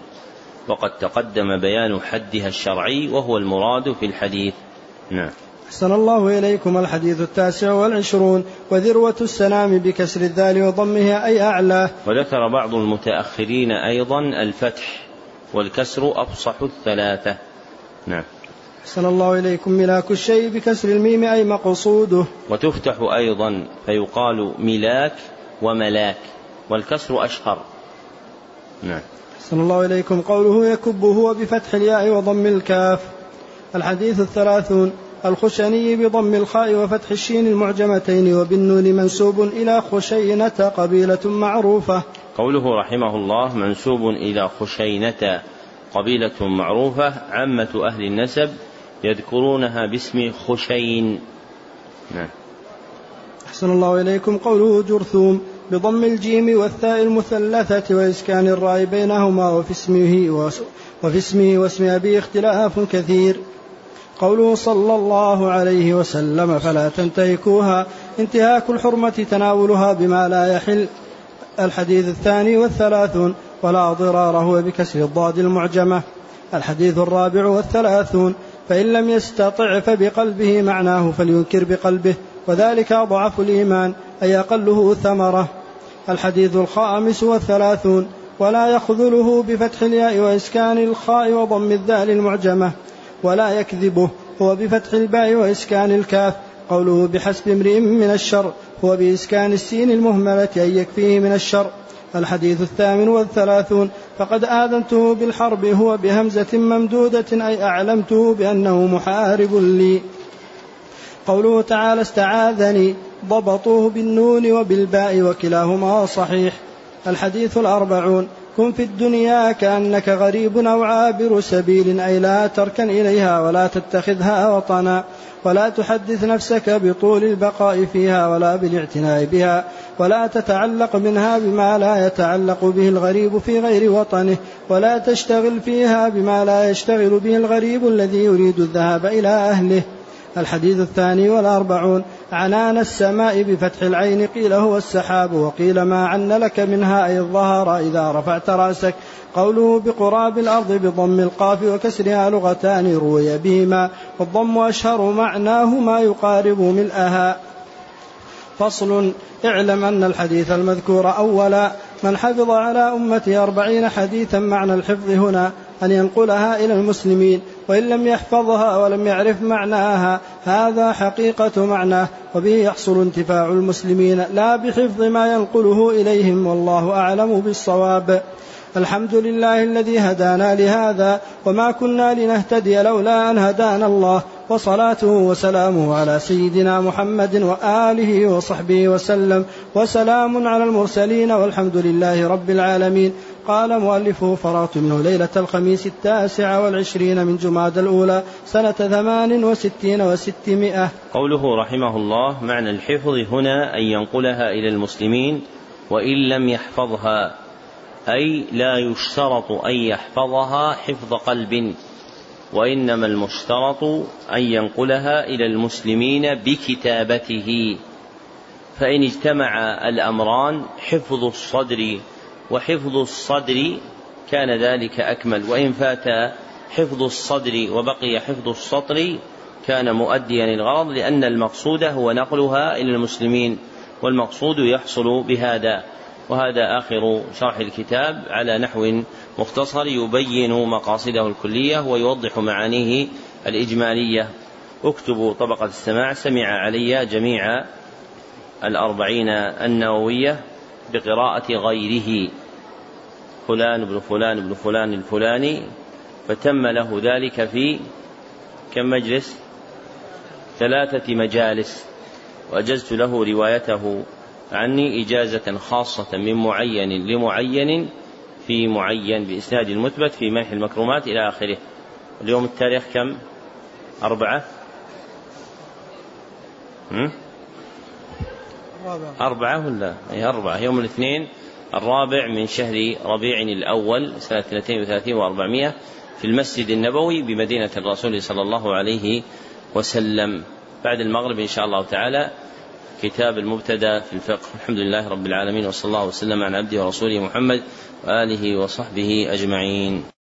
S1: وقد تقدم بيان حدها الشرعي وهو المراد في الحديث. نعم.
S2: أحسن الله إليكم الحديث التاسع والعشرون وذروة السلام بكسر الذال وضمها أي أعلى.
S1: وذكر بعض المتأخرين أيضا الفتح والكسر أفصح الثلاثة. نعم.
S2: أحسن الله إليكم ملاك الشيء بكسر الميم أي مقصوده.
S1: وتفتح أيضا فيقال ملاك وملاك والكسر أشهر. نعم.
S2: أحسن الله إليكم قوله يكب هو بفتح الياء وضم الكاف. الحديث الثلاثون الخشني بضم الخاء وفتح الشين المعجمتين وبالنون منسوب إلى خشينة قبيلة معروفة.
S1: قوله رحمه الله منسوب إلى خشينة قبيلة معروفة عامة أهل النسب يذكرونها باسم خشين.
S2: نعم. أحسن الله إليكم. قوله جرثوم بضم الجيم والثاء المثلثة وإسكان الراء بينهما وفي اسمه وفي اسمه واسم أبي اختلاف كثير. قوله صلى الله عليه وسلم فلا تنتهكوها. انتهاك الحرمة تناولها بما لا يحل. الحديث الثاني والثلاثون ولا ضرار هو بكسر الضاد المعجمة. الحديث الرابع والثلاثون فإن لم يستطع فبقلبه معناه فلينكر بقلبه وذلك أضعف الإيمان أي أقله ثمرة. الحديث الخامس والثلاثون ولا يخذله بفتح الياء وإسكان الخاء وضم الذال المعجمة. ولا يكذبه هو بفتح الباء وإسكان الكاف. قوله بحسب امرئ من الشر هو بإسكان السين المهملة أن يكفيه من الشر. الحديث الثامن والثلاثون فقد آذنته بالحرب هو بهمزة ممدودة أي أعلمته بأنه محارب لي. قوله تعالى استعاذني ضبطوه بالنون وبالباء وكلاهما صحيح. الحديث الأربعون كن في الدنيا كأنك غريب أو عابر سبيل أي لا تركن إليها ولا تتخذها وطنا ولا تحدث نفسك بطول البقاء فيها ولا بالاعتناء بها ولا تتعلق منها بما لا يتعلق به الغريب في غير وطنه ولا تشتغل فيها بما لا يشتغل به الغريب الذي يريد الذهاب إلى أهله. الحديث الثاني والأربعون عنان السماء بفتح العين قيل هو السحاب وقيل ما عن لك منها أي الظهر إذا رفعت رأسك. قوله بقراب الأرض بضم القاف وكسرها لغتان روي بهما. والضم أشهر معناه ما يقارب ملءها. فصل اعلم أن الحديث المذكور أولا من حفظ على أمته أربعين حديثا معنى الحفظ هنا أن ينقلها إلى المسلمين. وإن لم يحفظها ولم يعرف معناها هذا حقيقة معناه وبه يحصل انتفاع المسلمين لا بحفظ ما ينقله إليهم والله أعلم بالصواب. الحمد لله الذي هدانا لهذا وما كنا لنهتدي لولا أن هدانا الله وصلاته وسلامه على سيدنا محمد وآله وصحبه وسلم وسلام على المرسلين والحمد لله رب العالمين. قال مؤلفه فرغت منه ليلة الخميس التاسع والعشرين من جماد الأولى سنة ثمان وستين وستمائة.
S1: قوله رحمه الله معنى الحفظ هنا أن ينقلها إلى المسلمين وإن لم يحفظها أي لا يشترط أن يحفظها حفظ قلب وإنما المشترط أن ينقلها إلى المسلمين بكتابته. فإن اجتمع الأمران حفظ الصدر وحفظ الصدر كان ذلك أكمل. وإن فات حفظ الصدر وبقي حفظ السطر كان مؤديا الغرض لأن المقصود هو نقلها إلى المسلمين والمقصود يحصل بهذا. وهذا آخر شرح الكتاب على نحو مختصر يبين مقاصده الكلية ويوضح معانيه الإجمالية. اكتبوا طبقة السماع سمع علي جميع الأربعين النووية بقراءة غيره. فلان بن فلان بن فلان الفلاني فتم له ذلك في كم مجلس؟ ثلاثة مجالس. وأجزت له روايته عني إجازة خاصة من معين لمعين في معين بإسناد المثبت في منح المكرمات إلى آخره. اليوم التاريخ كم؟ أربعة؟ أربعة ولا؟ أي أربعة. يوم الاثنين الرابع من شهر ربيع الأول سنة 32 و400 في المسجد النبوي بمدينة الرسول صلى الله عليه وسلم. بعد المغرب إن شاء الله تعالى كتاب المبتدأ في الفقه. الحمد لله رب العالمين وصلى الله وسلم على عبده ورسوله محمد وآله وصحبه أجمعين.